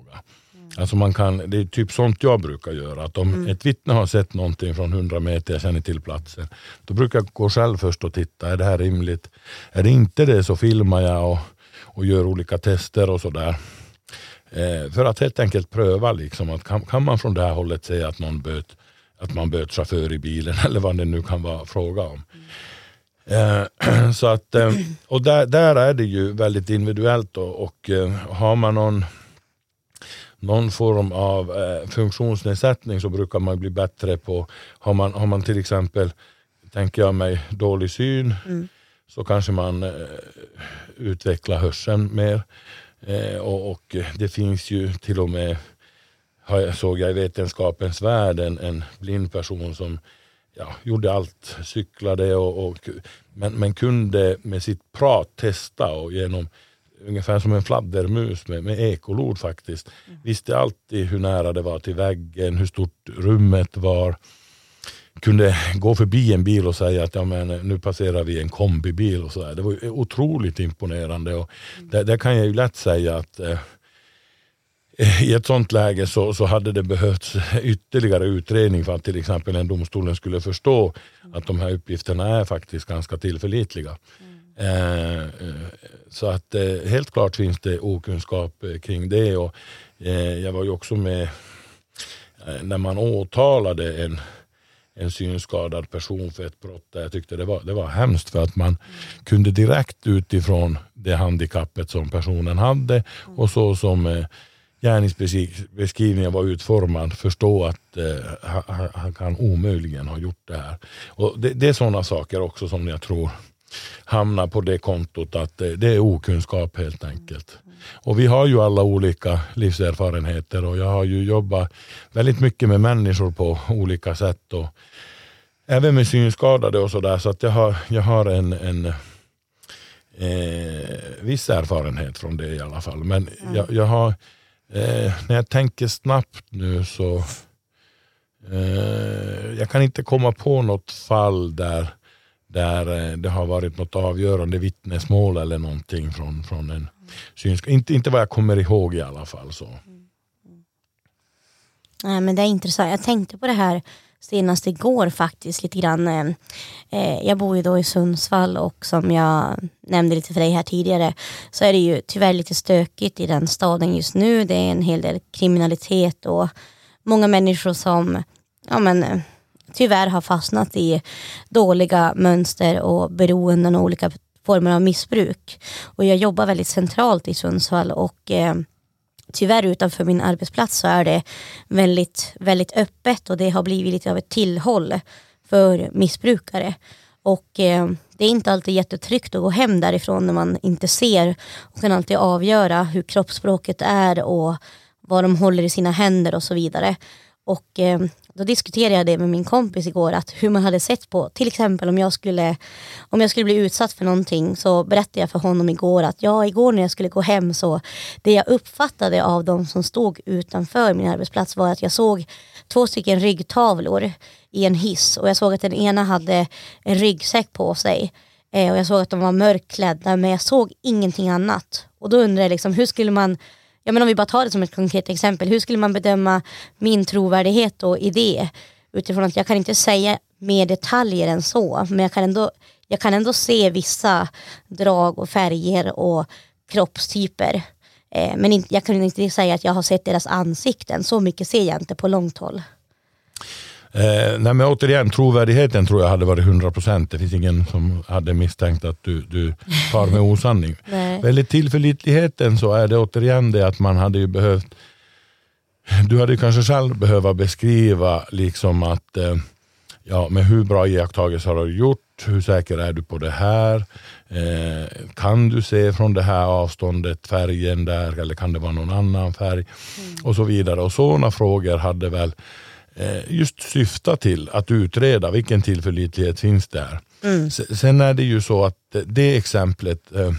Alltså man kan, det är typ sånt jag brukar göra. Att om mm. ett vittne har sett någonting från 100 meter, jag känner till platsen. Då brukar jag gå själv först och titta, är det här rimligt? Är det inte det så filmar jag och, och gör olika tester och sådär. Eh, för att helt enkelt pröva, liksom, att kan, kan man från det här hållet säga att någon böt, att man böt chaufför i bilen eller vad det nu kan vara fråga om. Mm. Eh, så att, eh, och där, där är det ju väldigt individuellt då, och eh, har man någon någon form av eh, funktionsnedsättning så brukar man bli bättre på, har man, har man till exempel, tänker jag mig, dålig syn mm. så kanske man eh, utvecklar hörseln mer. Eh, och, och, det finns ju till och med, såg jag i Vetenskapens värld, en, en blind person som ja, gjorde allt, cyklade och, och men, men kunde med sitt prat testa och genom ungefär som en fladdermus med, med ekolod faktiskt. Mm. Visste alltid hur nära det var till väggen, hur stort rummet var. Kunde gå förbi en bil och säga att ja, men, nu passerar vi en kombibil. Och så där. Det var otroligt imponerande. Och mm. där, där, kan jag ju lätt säga att eh, i ett sånt läge så, så hade det behövts ytterligare utredning för att till exempel en domstolen skulle förstå mm. att de här uppgifterna är faktiskt ganska tillförlitliga. Mm. Eh, eh, så att eh, helt klart finns det okunskap kring det. Och, jag var ju också med när man åtalade en, en synskadad person för ett brott där jag tyckte det var, det var hemskt för att man kunde direkt utifrån det handikappet som personen hade och så som gärningsbeskrivningen var utformad förstå att eh, han, han, kan omöjligen ha gjort det här. Och det, det är sådana saker också som jag tror hamnar på det kontot att det är okunskap helt enkelt. Och vi har ju alla olika livserfarenheter och jag har ju jobbat väldigt mycket med människor på olika sätt. Och även med synskadade och sådär. Så att jag har, jag har en, en eh, viss erfarenhet från det i alla fall. Men mm. jag, jag, har, eh, när jag tänker snabbt nu så eh, jag kan inte komma på något fall där där eh, det har varit något avgörande vittnesmål eller någonting från, från en synsk. Inte, inte vad jag kommer ihåg i alla fall. så. Nej, men det är intressant. Jag tänkte på det här senast igår faktiskt lite grann. Eh, jag bor ju då i Sundsvall och som jag nämnde lite för dig här tidigare så är det ju tyvärr lite stökigt i den staden just nu. Det är en hel del kriminalitet och många människor som ja, men, eh, tyvärr har fastnat i dåliga mönster och beroenden och olika former av missbruk. Och jag jobbar väldigt centralt i Sundsvall och eh, tyvärr utanför min arbetsplats så är det väldigt, väldigt öppet och det har blivit lite av ett tillhåll för missbrukare. Och eh, det är inte alltid jättetryggt att gå hem därifrån när man inte ser och kan alltid avgöra hur kroppsspråket är och vad de håller i sina händer och så vidare. Och eh, då diskuterade jag det med min kompis igår, att hur man hade sett på, till exempel om jag skulle, om jag skulle bli utsatt för någonting så berättade jag för honom igår att ja, igår när jag skulle gå hem så det jag uppfattade av de som stod utanför min arbetsplats var att jag såg två stycken ryggtavlor i en hiss och jag såg att den ena hade en ryggsäck på sig eh, och jag såg att de var mörkklädda men jag såg ingenting annat. Och då undrar jag liksom, hur skulle man ja, men om vi bara tar det som ett konkret exempel, hur skulle man bedöma min trovärdighet och idé? Utifrån att jag kan inte säga mer detaljer än så, men jag kan ändå, jag kan ändå se vissa drag och färger och kroppstyper. Eh, men inte, jag kan inte säga att jag har sett deras ansikten, så mycket ser jag inte på långt håll. Eh, nej men återigen, trovärdigheten tror jag hade varit 100 procent. Det finns ingen som hade misstänkt att du, du far med osanning. Väldigt tillförlitligheten så är det återigen det att man hade ju behövt du hade kanske själv behövt beskriva liksom att eh, ja, med hur bra iakttagelser har du gjort? Hur säker är du på det här? Eh, kan du se från det här avståndet färgen där eller kan det vara någon annan färg? Mm. Och så vidare. Och sådana frågor hade väl just syfta till att utreda vilken tillförlitlighet finns där. Mm. Sen är det ju så att det exemplet, eh,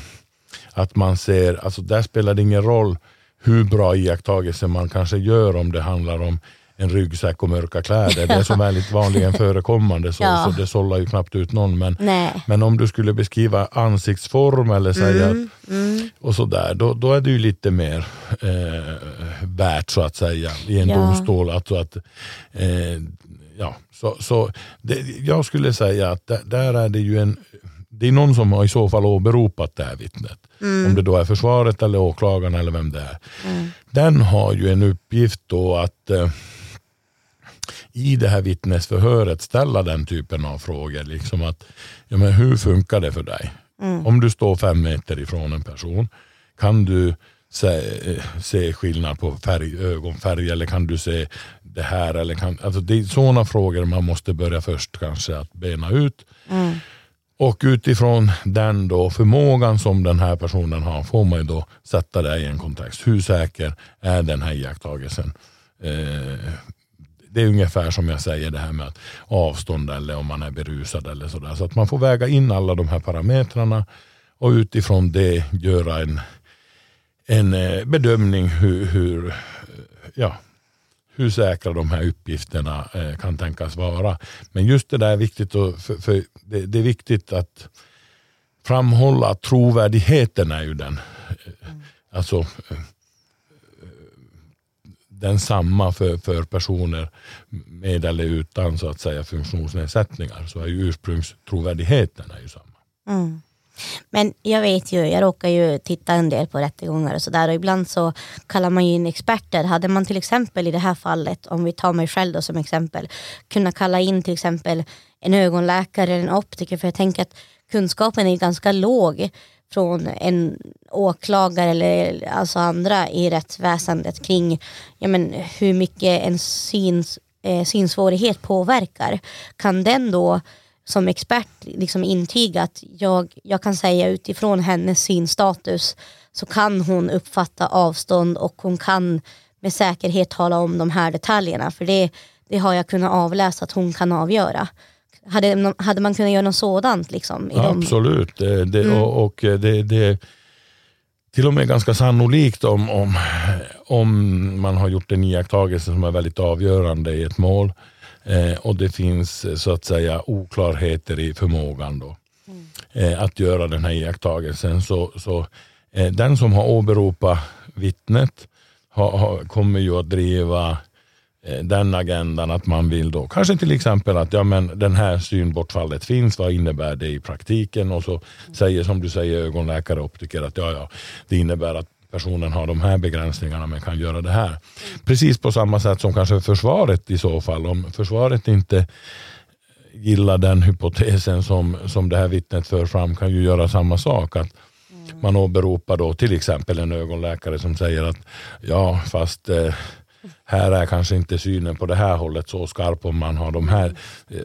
att man ser, alltså där spelar det ingen roll hur bra iakttagelser man kanske gör om det handlar om en ryggsäck och mörka kläder. Det är så väldigt vanligen förekommande så, ja. så det sållar ju knappt ut någon. Men, men om du skulle beskriva ansiktsform eller säga mm, mm. och sådär, då, då är det ju lite mer eh, värt så att säga i en ja. domstol. Alltså att, eh, ja, så, så det, jag skulle säga att där, där är det ju en det är någon som har i så fall åberopat det här vittnet. Mm. Om det då är försvaret eller åklagaren eller vem det är. Mm. Den har ju en uppgift då att eh, i det här vittnesförhöret ställa den typen av frågor. Liksom att, ja, men hur funkar det för dig? Mm. Om du står fem meter ifrån en person, kan du se, se skillnad på färg, ögonfärg eller kan du se det här? Eller kan, alltså det är sådana frågor man måste börja först kanske att bena ut. Mm. Och utifrån den då förmågan som den här personen har får man då sätta det i en kontext. Hur säker är den här iakttagelsen? Eh, det är ungefär som jag säger det här med avstånd eller om man är berusad eller sådär. Så att man får väga in alla de här parametrarna och utifrån det göra en, en eh, bedömning hur, hur, eh, ja, hur säkra de här uppgifterna eh, kan tänkas vara. Men just det där är viktigt, och för, för det, det, är viktigt att framhålla att trovärdigheten är ju den. Mm. Alltså densamma för, för personer med eller utan så att säga funktionsnedsättningar så är ju ursprungstrovärdigheten är ju samma. Mm. Men jag vet ju, jag råkar ju titta en del på rättegångar och sådär och ibland så kallar man ju in experter. Hade man till exempel i det här fallet, om vi tar mig själv då som exempel, kunnat kalla in till exempel en ögonläkare eller en optiker för jag tänker att kunskapen är ganska låg från en åklagare eller alltså andra i rättsväsendet kring ja, men, hur mycket en syns, eh, synsvårighet påverkar. Kan den då som expert liksom intyga att jag, jag kan säga utifrån hennes synstatus så kan hon uppfatta avstånd och hon kan med säkerhet tala om de här detaljerna. För det, det har jag kunnat avläsa att hon kan avgöra. Hade, hade man kunnat göra något sådant? Liksom, ja, de... Absolut. Det, det, mm. och, och det, det till och med ganska sannolikt om, om, om man har gjort en iakttagelse som är väldigt avgörande i ett mål eh, och det finns så att säga oklarheter i förmågan då, mm. eh, att göra den här iakttagelsen. Så, så eh, den som har åberopat vittnet har, har, kommer ju att driva Eh, Eh, den agendan att man vill då kanske till exempel att ja, men den här synbortfallet finns, vad innebär det i praktiken? Och så säger som du säger ögonläkare och optiker att ja, ja, det innebär att personen har de här begränsningarna men kan göra det här. Precis på samma sätt som kanske försvaret i så fall. Om försvaret inte gillar den hypotesen som, som det här vittnet för fram kan ju göra samma sak. att man åberopar då till exempel en ögonläkare som säger att ja fast eh, här är kanske inte synen på det här hållet så skarp om man har de här.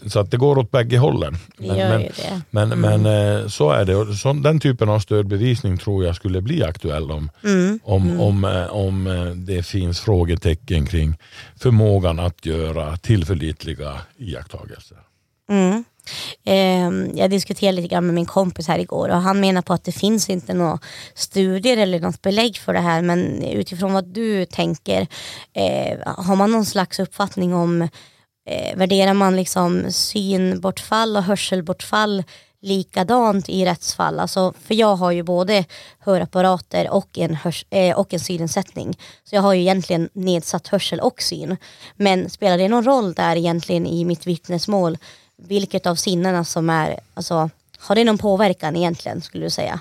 Så att det går åt bägge hållen. Men, men, men, Mm. men eh, så är det. Så, den typen av stödbevisning tror jag skulle bli aktuell om, Mm. om, om, eh, om eh, det finns frågetecken kring förmågan att göra tillförlitliga iakttagelser. Mm. Eh, jag diskuterade lite grann med min kompis här igår och han menar på att det finns inte några studier eller något belägg för det här men utifrån vad du tänker, eh, har man någon slags uppfattning om, eh, värderar man liksom synbortfall och hörselbortfall likadant i rättsfall? Alltså, för jag har ju både hörapparater och en, hörs- eh, och en synnedsättning. Så jag har ju egentligen nedsatt hörsel och syn. Men spelar det någon roll där egentligen i mitt vittnesmål vilket av sinnena som är, alltså har det någon påverkan egentligen skulle du säga?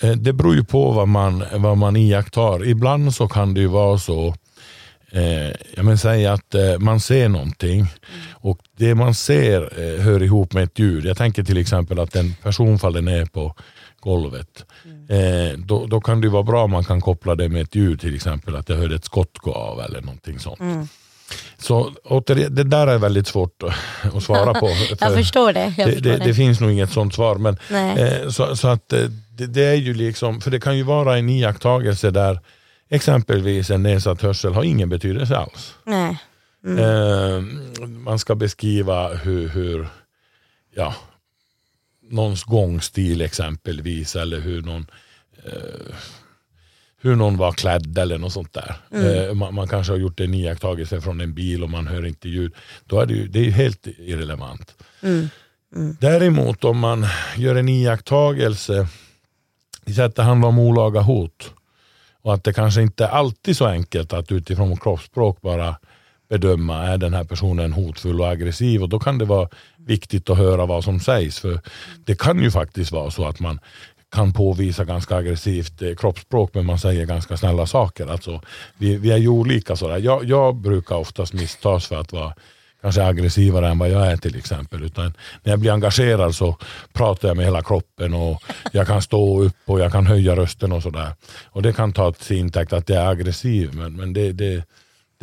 Eh, Det beror ju på vad man, vad man iakttar. Ibland så kan det ju vara så eh, jag men säga att eh, man ser någonting och det man ser eh, hör ihop med ett ljud. Jag tänker till exempel att en person faller ner på golvet. Eh, då, då kan det vara bra om man kan koppla det med ett ljud, till exempel att jag hörde ett skott gå av eller någonting sånt. Mm. Så återigen, det där är väldigt svårt att- svara på. Jag för- förstår det. Jag det, förstår det, det. finns nog inget sånt svar. Men, eh, så, så att eh, det, det är ju liksom, för det kan ju vara en iakttagelse där exempelvis en nedsatt hörsel har ingen betydelse alls. Nej. Mm. Eh, man ska beskriva hur, hur ja, någons gångstil exempelvis eller hur någon eh, hur någon var klädd eller något sånt där. Mm. Eh, man, man kanske har gjort en iakttagelse från en bil och man hör inte ljud. Då är det ju, det är ju helt irrelevant. Mm. Däremot om man gör en iakttagelse, säger att det handlar om olaga hot och att det kanske inte alltid är så enkelt att utifrån kroppsspråk bara bedöma är den här personen hotfull och aggressiv och då kan det vara viktigt att höra vad som sägs för det kan ju faktiskt vara så att man kan påvisa ganska aggressivt eh, kroppsspråk men man säger ganska snälla saker. Alltså, vi, vi är ju olika. Sådär. Jag, jag brukar oftast misstas för att vara kanske aggressivare än vad jag är till exempel. Utan när jag blir engagerad så pratar jag med hela kroppen och jag kan stå upp och jag kan höja rösten och sådär. Och det kan ta till intäkt att jag är aggressiv men, men det, det,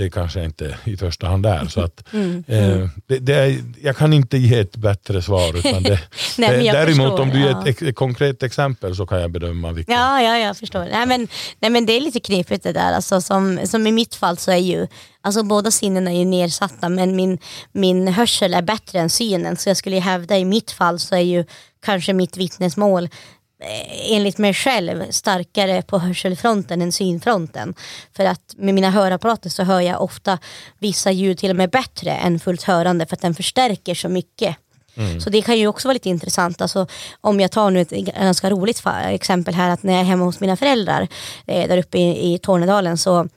det kanske inte i första hand är. Så att, Mm. eh, det, det är, jag kan inte ge ett bättre svar. Utan det, Nej, det, däremot förstår, om du ger ja. ett, ett konkret exempel så kan jag bedöma vilken. Ja, ja, jag förstår. Nej men, nej, men det är lite knepigt det där. Alltså, som, som i mitt fall så är ju, alltså båda sinnen är ju nedsatta men min, min hörsel är bättre än synen. Så jag skulle hävda i mitt fall så är ju kanske mitt vittnesmål enligt mig själv starkare på hörselfronten än synfronten. För att med mina hörapparater så hör jag ofta vissa ljud till och med bättre än fullt hörande för att den förstärker så mycket. Så det kan ju också vara lite intressant. Alltså, om jag tar nu ett ganska roligt exempel här att när jag är hemma hos mina föräldrar eh, där uppe i, i Tornedalen så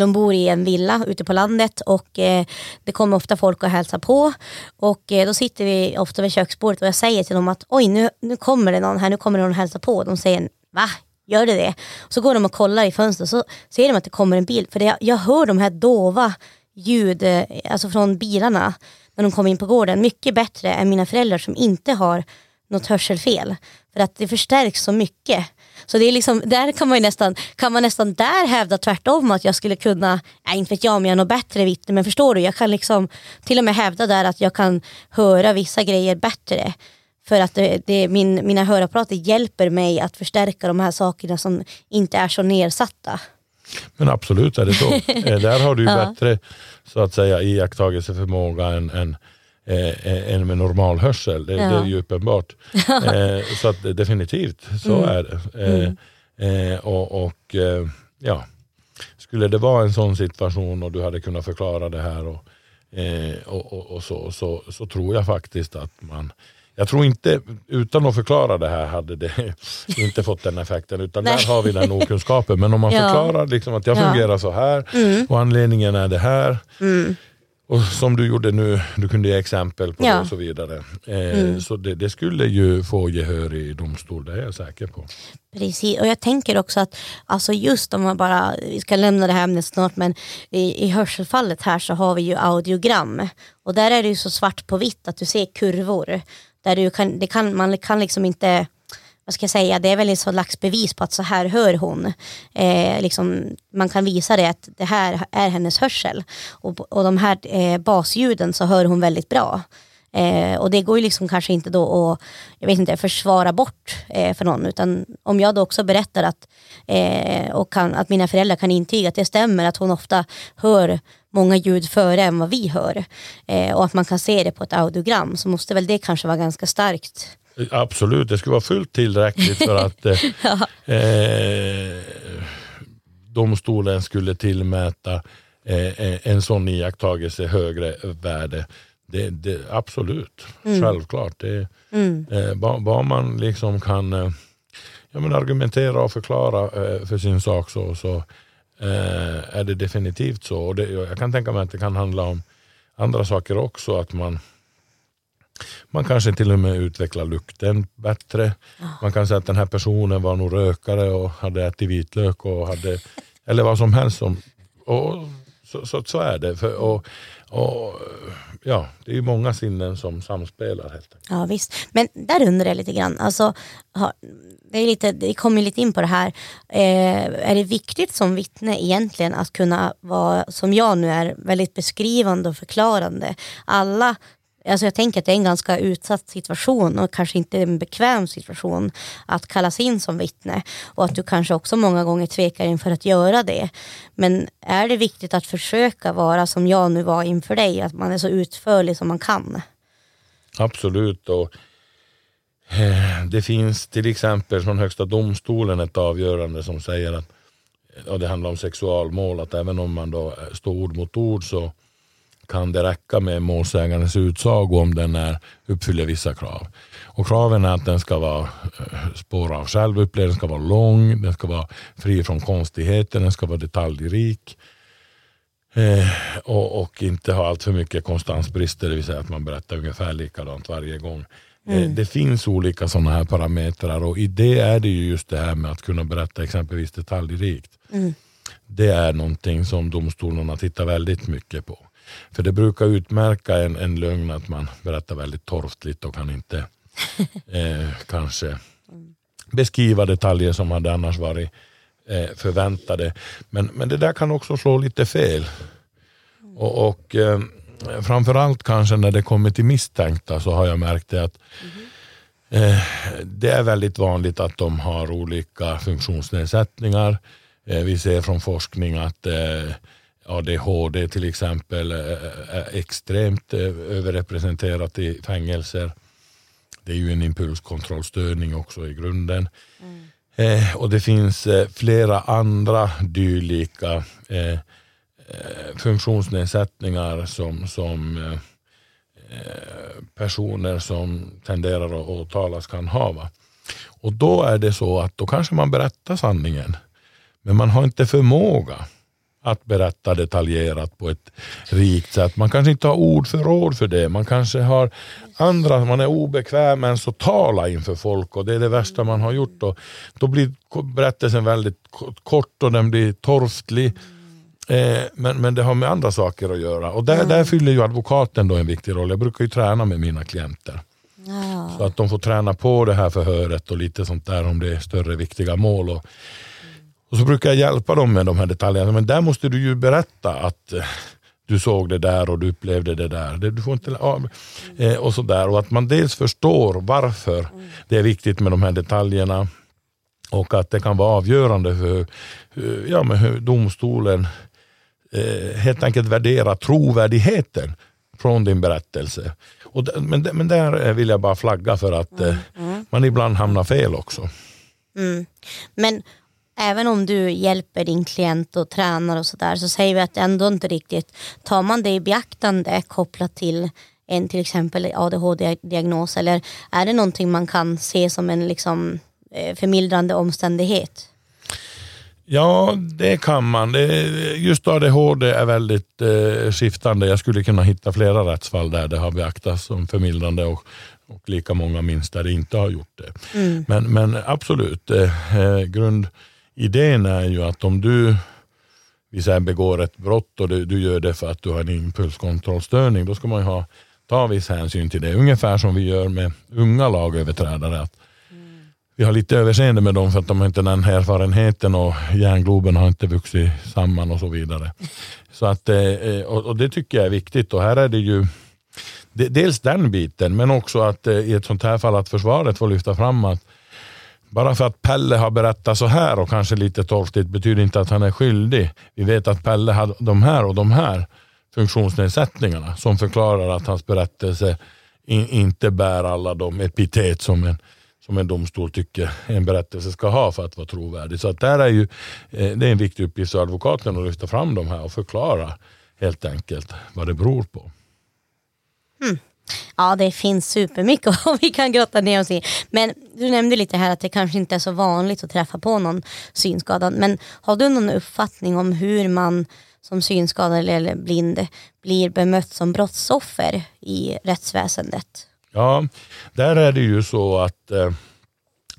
de bor i en villa ute på landet och eh, det kommer ofta folk och hälsar på och eh, då sitter vi ofta vid köksbordet och jag säger till dem att oj nu, nu kommer det någon här, nu kommer det någon och hälsar på. De säger va? Gör det det? Så går de och kollar i fönstret så ser de att det kommer en bil för det, jag hör de här dova ljud eh, alltså från bilarna när de kommer in på gården mycket bättre än mina föräldrar som inte har något hörselfel. För att det förstärks så mycket. Så det är liksom, där kan man ju nästan, kan man nästan där hävda tvärtom att jag skulle kunna, nej, inte vet jag om jag är något bättre vittne, men förstår du, jag kan liksom till och med hävda där att jag kan höra vissa grejer bättre. För att det, det, min, mina hörapparater hjälper mig att förstärka de här sakerna som inte är så nedsatta. Men absolut är det så. Eh, Där har du Ja. bättre så att säga iakttagelseförmåga än, än, eh, än med normal hörsel. Det, Ja. det är ju uppenbart. eh, så att definitivt så Mm. är det. Eh, eh, och och eh, ja, skulle det vara en sån situation och du hade kunnat förklara det här och, eh, och, och, och så, så, så tror jag faktiskt att man jag tror inte, utan att förklara det här hade det inte fått den effekten. Utan Nej. där har vi den okunskapen. Men om man Ja. förklarar liksom att jag Ja. fungerar så här Mm. och anledningen är det här. Mm. Och som du gjorde nu, du kunde ge exempel på Ja. det och så vidare. Eh, Mm. Så det, det skulle ju få gehör i domstol, det är jag säker på. Precis, och jag tänker också att alltså just om man bara, vi ska lämna det här ämnet snart, men i, i hörselfallet här så har vi ju audiogram. Och där är det ju så svart på vitt att du ser kurvor. Där du kan, det kan, man kan liksom inte vad ska jag säga, det är väl ett slags bevis på att så här hör hon. Eh, liksom, man kan visa det att det här är hennes hörsel. Och, och de här eh, basljuden så hör hon väldigt bra. Eh, och det går ju liksom kanske inte då att jag vet inte, försvara bort eh, för någon. Utan om jag då också berättar att, eh, och kan, att mina föräldrar kan intyga att det stämmer att hon ofta hör många ljud före än vad vi hör. Eh, och att man kan se det på ett audiogram så måste väl det kanske vara ganska starkt. Absolut, det skulle vara fullt tillräckligt för att eh, ja. eh, domstolen skulle tillmäta eh, en sån iakttagelse högre värde. Det, det, absolut, Mm. självklart. Det, Mm. eh, bara man liksom kan eh, ja, men argumentera och förklara eh, för sin sak så, så eh, är det definitivt så. Och det, jag kan tänka mig att det kan handla om andra saker också. Att man, man kanske till och med utvecklar lukten bättre. Man kan säga att den här personen var nog rökare och hade ätit vitlök och hade, eller vad som helst. Som, och, så, så, så är det. För, och, och, ja, det är ju många sinnen som samspelar helt enkelt. Ja visst, men där undrar jag lite grann. Alltså, det, är lite, det kommer lite in på det här. Eh, är det viktigt som vittne egentligen att kunna vara, som jag nu är, väldigt beskrivande och förklarande? Alla Alltså jag tänker att det är en ganska utsatt situation och kanske inte en bekväm situation att kallas in som vittne och att du kanske också många gånger tvekar inför att göra det. Men är det viktigt att försöka vara som jag nu var inför dig, att man är så utförlig som man kan? Absolut. Och, eh, det finns till exempel från Högsta domstolen ett avgörande som säger att och det handlar om sexualmål, att även om man då står ord mot ord så kan det räcka med målsägandens utsago om den är, uppfyller vissa krav. Och kraven är att den ska vara eh, spår av självupplevelse, den ska vara lång, den ska vara fri från konstigheter, den ska vara detaljrik eh, och, och inte ha allt för mycket konstansbrister, det vill säga att man berättar ungefär likadant varje gång. Eh, Det finns olika sådana här parametrar och i det är det ju just det här med att kunna berätta exempelvis detaljrikt. Mm. Det är någonting som domstolarna tittar väldigt mycket på. För det brukar utmärka en, en lögn att man berättar väldigt torftigt och kan inte eh, kanske beskriva detaljer som hade annars varit eh, förväntade. Men, men det där kan också slå lite fel. Och, och eh, framförallt kanske när det kommer till misstänkta så har jag märkt det att eh, det är väldigt vanligt att de har olika funktionsnedsättningar. Eh, vi ser från forskning att eh, ADHD till exempel eh, är extremt eh, överrepresenterat i fängelser. Det är ju en impulskontrollstörning också i grunden. Eh, och det finns eh, flera andra dylika eh, eh, funktionsnedsättningar som, som eh, eh, personer som tenderar att åtalas kan ha. Och då är det så att då kanske man berättar sanningen. Men man har inte förmåga att berätta detaljerat på ett rikt sätt. Man kanske inte har ord för ord för det. Man kanske har andra, man är obekväm ens att tala inför folk och det är det värsta man har gjort. Och då blir berättelsen väldigt ko- kort och den blir torftlig. Eh, men, men det har med andra saker att göra. Och där, där fyller ju advokaten då en viktig roll. Jag brukar ju träna med mina klienter. Ja. Så att de får träna på det här förhöret och lite sånt där om det är större viktiga mål. Och, och så brukar jag hjälpa dem med de här detaljerna. Men där måste du ju berätta att eh, du såg det där och du upplevde det där. Du får inte, eh, och, så där. och att man dels förstår varför det är viktigt med de här detaljerna och att det kan vara avgörande för hur, ja, men hur domstolen eh, helt enkelt värderar trovärdigheten från din berättelse. Och, men, men där eh, vill jag bara flagga för att eh, man ibland hamnar fel också. Mm. Men även om du hjälper din klient och tränar och sådär så säger vi att ändå inte riktigt, tar man det i beaktande kopplat till en till exempel ADHD-diagnos eller är det någonting man kan se som en liksom, eh, förmildrande omständighet? Ja, det kan man. Det, just ADHD är väldigt eh, skiftande. Jag skulle kunna hitta flera rättsfall där det har beaktats som förmildrande och, och lika många minst där det inte har gjort det. Mm. Men, men absolut, eh, eh, Idén är ju att om du vi begår ett brott och du, du gör det för att du har en impulskontrollstörning, då ska man ju ha, ta viss hänsyn till det. Ungefär som vi gör med unga lagöverträdare. Att vi har lite överseende med dem för att de har inte den erfarenheten och hjärngloben har inte vuxit samman och så vidare. Så att, eh, eh, och det tycker jag är viktigt och här är det ju dels den biten men också att eh, i ett sånt här fall att försvaret får lyfta fram att bara för att Pelle har berättat så här och kanske lite torftigt betyder inte att han är skyldig. Vi vet att Pelle hade de här och de här funktionsnedsättningarna som förklarar att hans berättelse in, inte bär alla de epitet som en, som en domstol tycker en berättelse ska ha för att vara trovärdig. Så att där är ju, eh, det är en viktig uppgift för advokaten att lyfta fram de här och förklara helt enkelt vad det beror på. Mm. Ja, det finns supermycket och vi kan grotta ner oss i. Men du nämnde lite här att det kanske inte är så vanligt att träffa på någon synskadad. Men har du någon uppfattning om hur man som synskadad eller blind blir bemött som brottsoffer i rättsväsendet? Ja, där är det ju så att eh,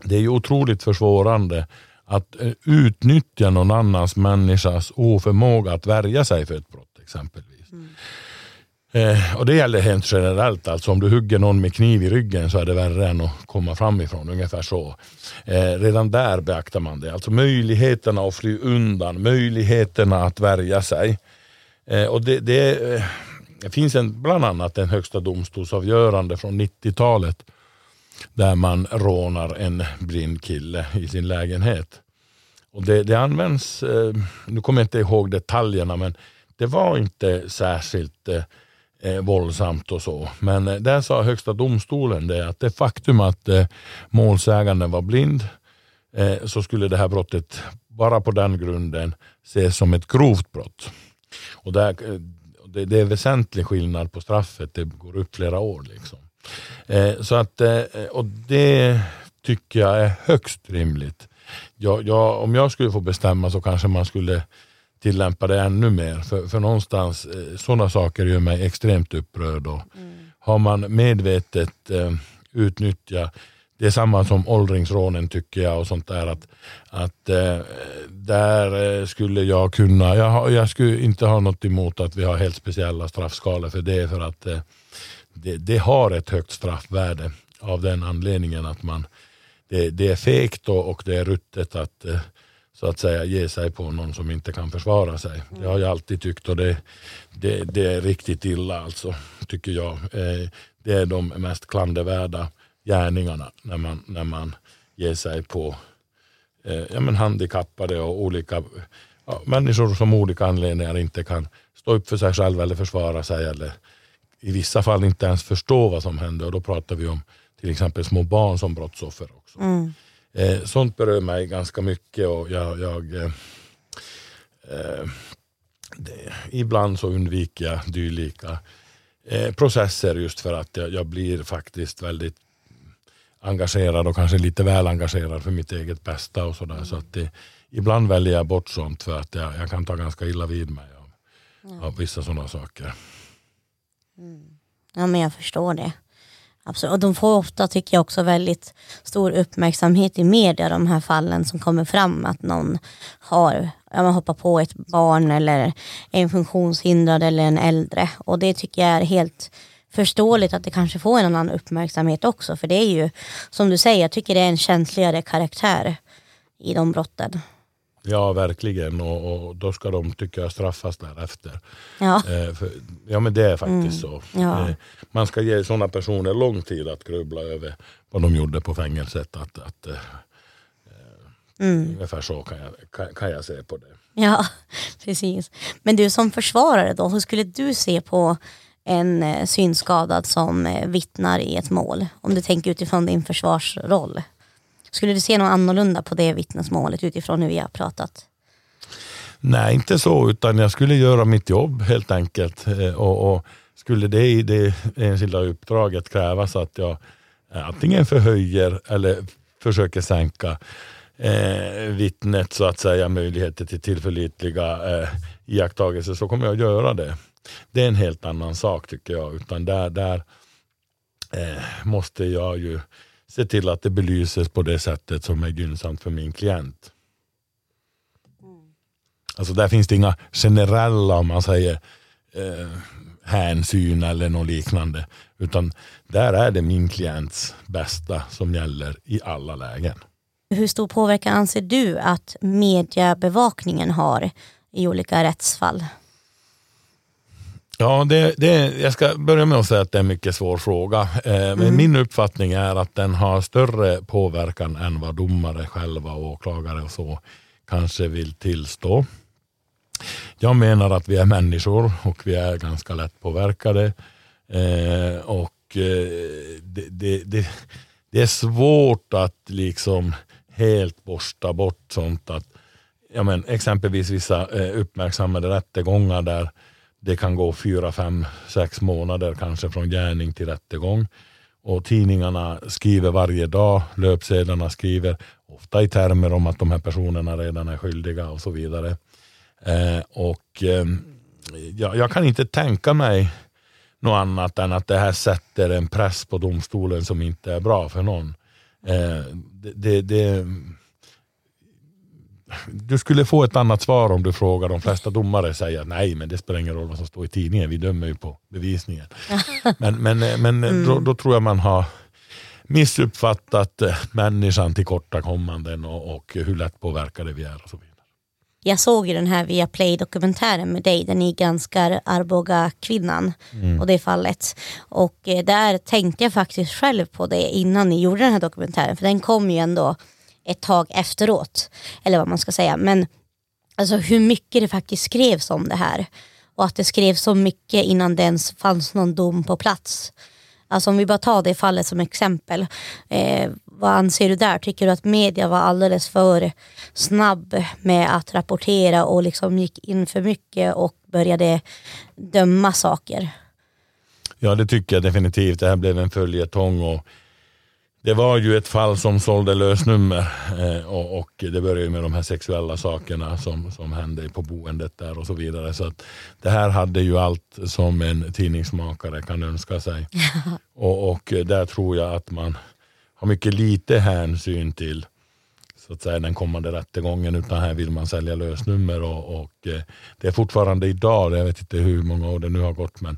det är otroligt försvårande att eh, utnyttja någon annans människas oförmåga att värja sig för ett brott exempelvis. Mm. Eh, och Det gäller helt generellt. Alltså om du hugger någon med kniv i ryggen så är det värre än att komma framifrån. Ungefär så. Eh, redan där beaktar man det. Alltså möjligheterna att fly undan, möjligheterna att värja sig. Eh, och det, det, det finns en, bland annat en högsta domstolsavgörande från 90-talet där man rånar en blind kille i sin lägenhet. Och det, det används, eh, nu kommer jag inte ihåg detaljerna, men det var inte särskilt eh, eh, våldsamt och så. Men eh, där sa högsta domstolen det att det faktum att eh, målsäganden var blind eh, så skulle det här brottet bara på den grunden ses som ett grovt brott. Och där, eh, det, det, är väsentlig skillnad på straffet, det går upp flera år. Liksom. Eh, så att, eh, och det tycker jag är högst rimligt. Jag, jag, om jag skulle få bestämma så kanske man skulle tillämpa det ännu mer. För, för någonstans, eh, sådana saker gör mig extremt upprörd. Och mm. Har man medvetet eh, utnyttjat det är samma som åldringsrånen tycker jag och sånt där. Att, att eh, där eh, skulle jag kunna, jag, jag skulle inte ha något emot att vi har helt speciella straffskalor för det. För att eh, det, det, har ett högt straffvärde av den anledningen att man det, det är fegt och, och det är ruttet att eh, så att säga ge sig på någon som inte kan försvara sig. Mm. Det har jag alltid tyckt och det, det, det är riktigt illa alltså, tycker jag. Eh, det är de mest klandervärda gärningarna när man, när man ger sig på eh, ja, men handikappade och olika ja, människor som av olika anledningar inte kan stå upp för sig själva eller försvara sig eller i vissa fall inte ens förstå vad som händer och då pratar vi om till exempel små barn som brottsoffer också. Mm. Eh, sånt berör mig ganska mycket och jag, jag eh, eh, det, ibland så undviker jag dylika eh, processer just för att jag, jag, blir faktiskt väldigt engagerad och kanske lite väl engagerad för mitt eget bästa och sådär. Så att det, ibland väljer jag bort sånt för att jag, jag kan ta ganska illa vid mig av, mm. av vissa sådana saker. Mm. Ja men jag förstår det. Absolut. Och de får ofta, tycker jag, också väldigt stor uppmärksamhet i media, de här fallen som kommer fram. Att någon har ja, man hoppar på ett barn eller en funktionshindrad eller en äldre. Och det tycker jag är helt förståeligt att det kanske får en annan uppmärksamhet också. För det är ju, som du säger, jag tycker det är en känsligare karaktär i de brotten. Ja, verkligen. Och, och, då ska de, tycker jag, straffas därefter. Ja, eh, för, ja men det är faktiskt mm. så. Ja. Eh, man ska ge sådana personer lång tid att grubbla över vad de gjorde på fängelset. Att, att, eh, mm. Ungefär så kan jag, kan, kan, jag se på det. Ja, precis. Men du som försvarare då, hur skulle du se på en eh, synskadad som eh, vittnar i ett mål? Om du tänker utifrån din försvarsroll. Skulle du se något annorlunda på det vittnesmålet utifrån hur vi har pratat? Nej, inte så, utan jag skulle göra mitt jobb helt enkelt. Eh, och, och skulle det i det enskilda uppdraget krävas att jag eh, antingen förhöjer eller försöker sänka eh, vittnet så att säga möjligheter till tillförlitliga eh, iakttagelser så kommer jag att göra det. Det är en helt annan sak tycker jag. Utan där, där eh, måste jag ju se till att det belyses på det sättet som är gynnsamt för min klient. Mm. Alltså där finns det inga generella, om man säger, eh, hänsyn eller något liknande. Utan där är det min klients bästa som gäller i alla lägen. Hur stor påverkan anser du att mediebevakningen har i olika rättsfall? Ja, det, det, jag ska börja med att säga att det är en mycket svår fråga. Eh, men Mm. min uppfattning är att den har större påverkan än vad domare själva och åklagare och så kanske vill tillstå. Jag menar att vi är människor och vi är ganska lätt påverkade. Eh, och eh, det, det, det, det är svårt att liksom helt borsta bort sånt. att ja, men, Exempelvis vissa eh, uppmärksammade rättegångar där det kan gå fyra, fem, sex månader kanske från gärning till rättegång. Och tidningarna skriver varje dag, löpsedlarna skriver ofta i termer om att de här personerna redan är skyldiga och så vidare. Eh, och eh, jag, jag kan inte tänka mig något annat än att det här sätter en press på domstolen som inte är bra för någon. Eh, det, det, det, du skulle få ett annat svar om du frågar. De flesta domare säger nej, men det spelar ingen roll vad som står i tidningen. Vi dömer ju på bevisningen. men men, men då, då tror jag man har missuppfattat eh, människan till kortakommanden och, och hur lätt påverkade vi är och så vidare. Jag såg ju den här via Play-dokumentären med dig där ni granskar Arboga-kvinnan och det fallet. Och eh, där tänkte jag faktiskt själv på det innan ni gjorde den här dokumentären för den kom ju ändå ett tag efteråt. Eller vad man ska säga. Men alltså hur mycket det faktiskt skrevs om det här. Och att det skrevs så mycket innan det ens fanns någon dom på plats. Alltså om vi bara tar det fallet som exempel. Eh, vad anser du där? Tycker du att media var alldeles för snabb med att rapportera och liksom gick in för mycket och började döma saker? Ja, det tycker jag definitivt. Det här blev en följetong. Och det var ju ett fall som sålde lösnummer eh, och, och det började med de här sexuella sakerna som, som hände på boendet där och så vidare. Så att det här hade ju allt som en tidningsmakare kan önska sig. och, och där tror jag att man har mycket lite hänsyn till så att säga, den kommande rättegången utan här vill man sälja lösnummer och, och eh, det är fortfarande idag, jag vet inte hur många år det nu har gått men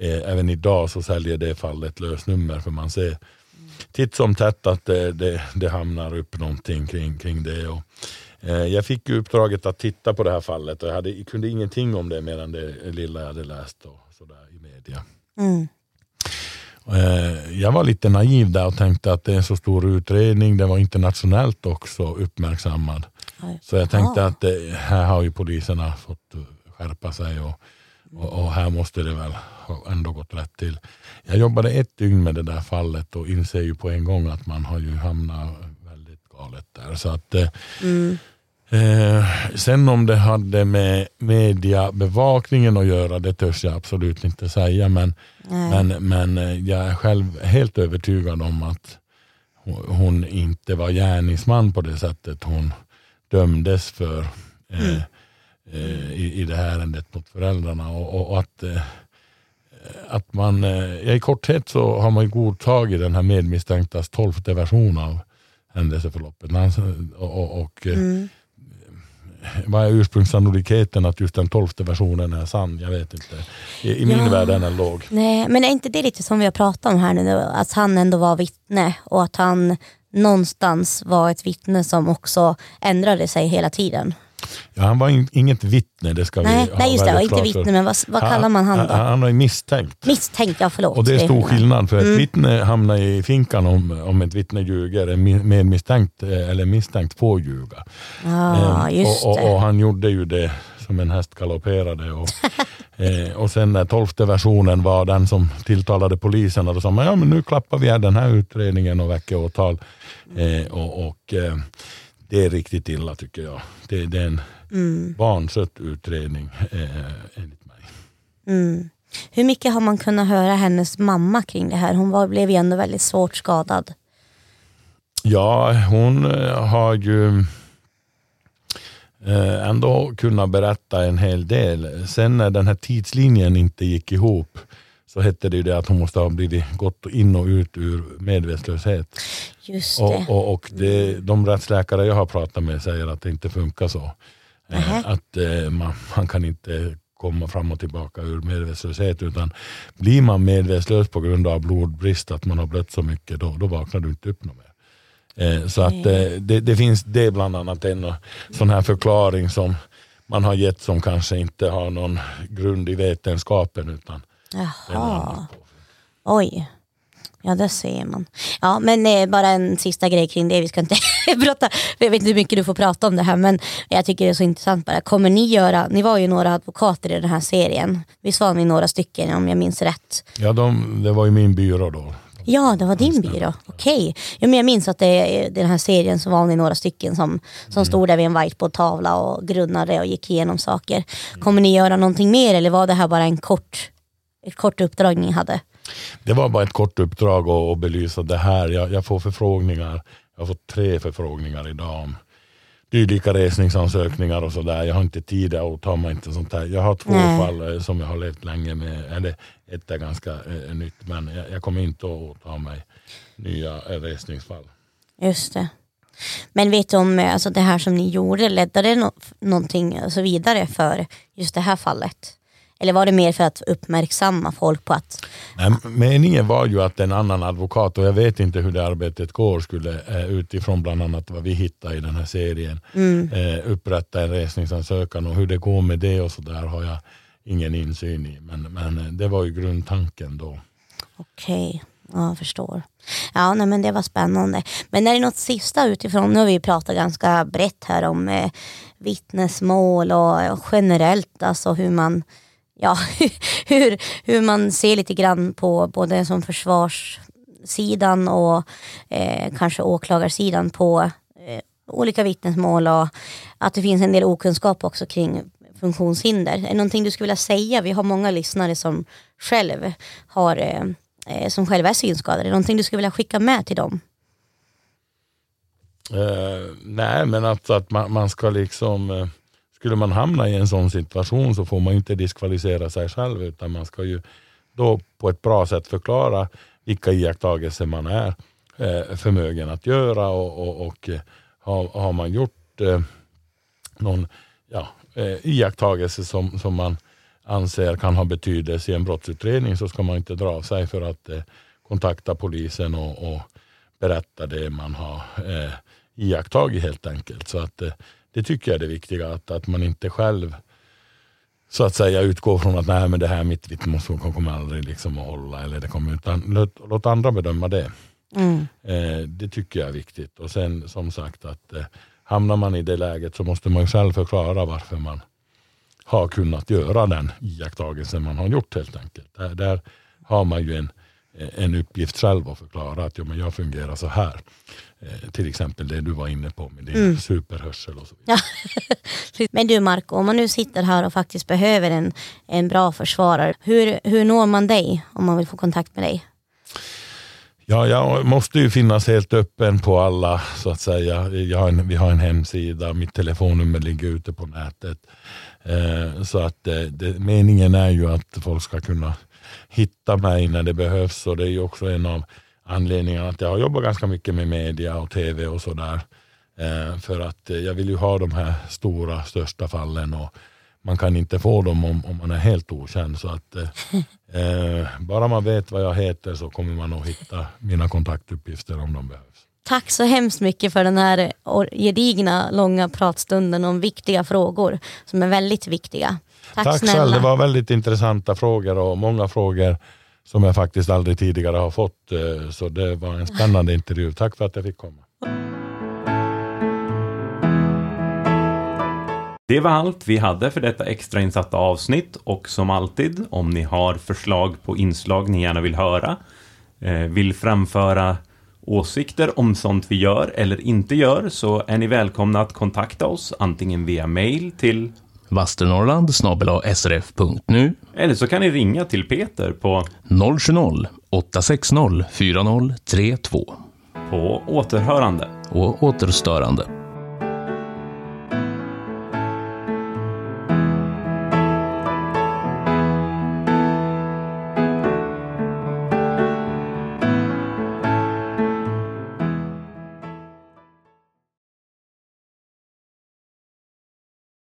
eh, även idag så säljer det fallet lösnummer för man ser titt som tätt att det, det, det hamnar upp någonting kring, kring det. Och, eh, jag fick ju uppdraget att titta på det här fallet och jag hade, kunde ingenting om det mer än det lilla jag hade läst och sådär i media. Mm. Eh, jag var lite naiv där och tänkte att det är en så stor utredning. Den var internationellt också uppmärksammad. Så jag tänkte att det, här har ju poliserna fått skärpa sig och, och, och här måste det väl ha ändå gått rätt till. Jag jobbade ett dygn med det där fallet och inser ju på en gång att man har ju hamnat väldigt galet där. Så att, eh, Mm. Eh, sen om det hade med mediebevakningen att göra, det törs jag absolut inte säga. Men, Nej. men, men eh, jag är själv helt övertygad om att hon- inte var gärningsman på det sättet hon dömdes för eh, eh, i, i det här ärendet mot föräldrarna. Och, och, att, eh, att man, eh, ja, I korthet så har man godtagit den här medmisstänktas tolfte version av händelseförloppet. Och, och, och, eh, Mm. vad är ursprungssannolikheten att just den tolfte versionen är sann? Jag vet inte. I, i min Ja. värld är den låg. Nej, men är inte det lite som vi har pratat om här nu, att han ändå var vittne och att han någonstans var ett vittne som också ändrade sig hela tiden? Ja, han var in, inget vittne, det ska Nej, vi ha nej just det, inte vittne, men vad, vad kallar man han då? Han, han är misstänkt. Misstänkt, ja förlåt. Och det är stor skillnad. för ett Mm. vittne hamnar i finkan om, om ett vittne ljuger. En mi- medmisstänkt eh, eller misstänkt får ljuga. Ja, Eh, just och, och, och han gjorde ju det som en häst galopperade. Och, eh, och sen när tolfte versionen var den som tilltalade polisen och då sa man ja men nu klappar vi den här utredningen och väcker åtal. Eh, och och eh, det är riktigt illa tycker jag. Det, det är en Mm, vanskött utredning eh, enligt mig. mm. Hur mycket har man kunnat höra hennes mamma kring det här? Hon var, blev ju ändå väldigt svårt skadad. Ja, hon eh, har ju eh, ändå kunnat berätta en hel del. Sen när den här tidslinjen inte gick ihop så hette det ju det att hon måste ha blivit gått in och ut ur medvetslöshet. Just det. Och, och, och det, de rättsläkare jag har pratat med säger att det inte funkar så. Eh, Nähä. Att eh, man, man kan inte komma fram och tillbaka ur medvetslöshet. Utan blir man medvetslös på grund av blodbrist, att man har blött så mycket, då, då vaknar du inte upp något mer. Eh, så att eh, det, det, finns det bland annat en sån här förklaring som man har gett som kanske inte har någon grund i vetenskapen. Utan Jaha. Oj. Ja, det ser man. Ja, men eh, bara en sista grej kring det. Vi ska inte prata, jag vet inte hur mycket du får prata om det här, men jag tycker det är så intressant bara. Kommer ni göra, ni var ju några advokater i den här serien. Visst var ni några stycken om jag minns rätt? Ja, de, det var ju min byrå då. Ja, det var din byrå. Okej. Okay. Ja, jag minns att det, den här serien så var ni några stycken som, som mm. stod där vid en whiteboardtavla och grunnade och gick igenom saker. Kommer ni göra någonting mer eller var det här bara en kort, ett kort uppdrag ni hade? Det var bara ett kort uppdrag att, belysa det här. Jag, jag, får förfrågningar. Jag har fått tre förfrågningar idag om dylika resningsansökningar och sådär. Jag har inte tid att ta mig inte sånt här. Jag har två Nej. fall eh, som jag har levt länge med. Eller ett är ganska eh, nytt men jag, jag, kommer inte att ta mig nya eh, resningsfall. Just det. Men vet du om eh, alltså det här som ni gjorde, ledde det no någonting alltså vidare för just det här fallet? Eller var det mer för att uppmärksamma folk på att... Nej, meningen var ju att en annan advokat, och jag vet inte hur det arbetet går, skulle eh, utifrån bland annat vad vi hittade i den här serien mm. eh, upprätta en resningsansökan och hur det går med det och så där har jag ingen insyn i. Men, men eh, det var ju grundtanken då. Okej. Okay. Ja, jag förstår. Ja, nej, men det var spännande. Men är det något sista utifrån? Nu har vi pratat ganska brett här om eh, vittnesmål och, och generellt alltså hur man ja, hur, hur man ser lite grann på både som försvarssidan och eh, kanske åklagarsidan på eh, olika vittnesmål och att det finns en del okunskap också kring funktionshinder. Är det någonting du skulle vilja säga? Vi har många lyssnare som själv har eh, eh som själva är synskadade. Är det någonting du skulle vilja skicka med till dem? Uh, nej, men att, att man, man ska liksom uh skulle man hamna i en sån situation så får man inte diskvalificera sig själv utan man ska ju då på ett bra sätt förklara vilka iakttagelser man är eh, förmögen att göra och, och, och eh, har, har, man gjort eh, någon ja, eh, iakttagelse som, som man anser kan ha betydelse i en brottsutredning så ska man inte dra sig för att eh, kontakta polisen och, och, berätta det man har eh, iakttagit helt enkelt. Så att eh, det tycker jag är det viktiga, att, att man inte själv så att säga utgår från att nej, men det här mitt vittnesmål kommer aldrig liksom att hålla. Eller det kommer, utan låt, låt andra bedöma det. Mm. Eh, det tycker jag är viktigt. Och sen som sagt att eh, hamnar man i det läget så måste man själv förklara varför man har kunnat göra den iakttagelsen man har gjort helt enkelt. Där, där har man ju en, en uppgift själv att förklara att ja, men jag fungerar så här. Eh, till exempel det du var inne på med din mm. superhörsel och så vidare. Ja. Men du Marco, om man nu sitter här och faktiskt behöver en, en bra försvarare, hur, hur når man dig om man vill få kontakt med dig? Ja, jag måste ju finnas helt öppen på alla så att säga. Har en, vi har en hemsida, mitt telefonnummer ligger ute på nätet. Eh, så att eh, det, meningen är ju att folk ska kunna hitta mig när det behövs och det är också en av anledningen att jag har jobbat ganska mycket med media och tv och sådär. Eh, för att eh, jag vill ju ha de här stora, största fallen och man kan inte få dem om, om man är helt okänd. Så att, eh, eh bara man vet vad jag heter så kommer man att hitta mina kontaktuppgifter om de behövs. Tack så hemskt mycket för den här gedigna, långa pratstunden om viktiga frågor som är väldigt viktiga. Tack, Tack snälla. det var väldigt intressanta frågor och många frågor som jag faktiskt aldrig tidigare har fått. Eh, så det var en spännande intervju. Tack för att jag fick komma. Det var allt vi hade för detta extrainsatta avsnitt och som alltid, om ni har förslag på inslag ni gärna vill höra, eh, vill framföra åsikter om sånt vi gör eller inte gör så är ni välkomna att kontakta oss antingen via mail till Vasternorrland srf.nu Eller så kan ni ringa till Peter på 070-860 4032. På återhörande. Och återstörande.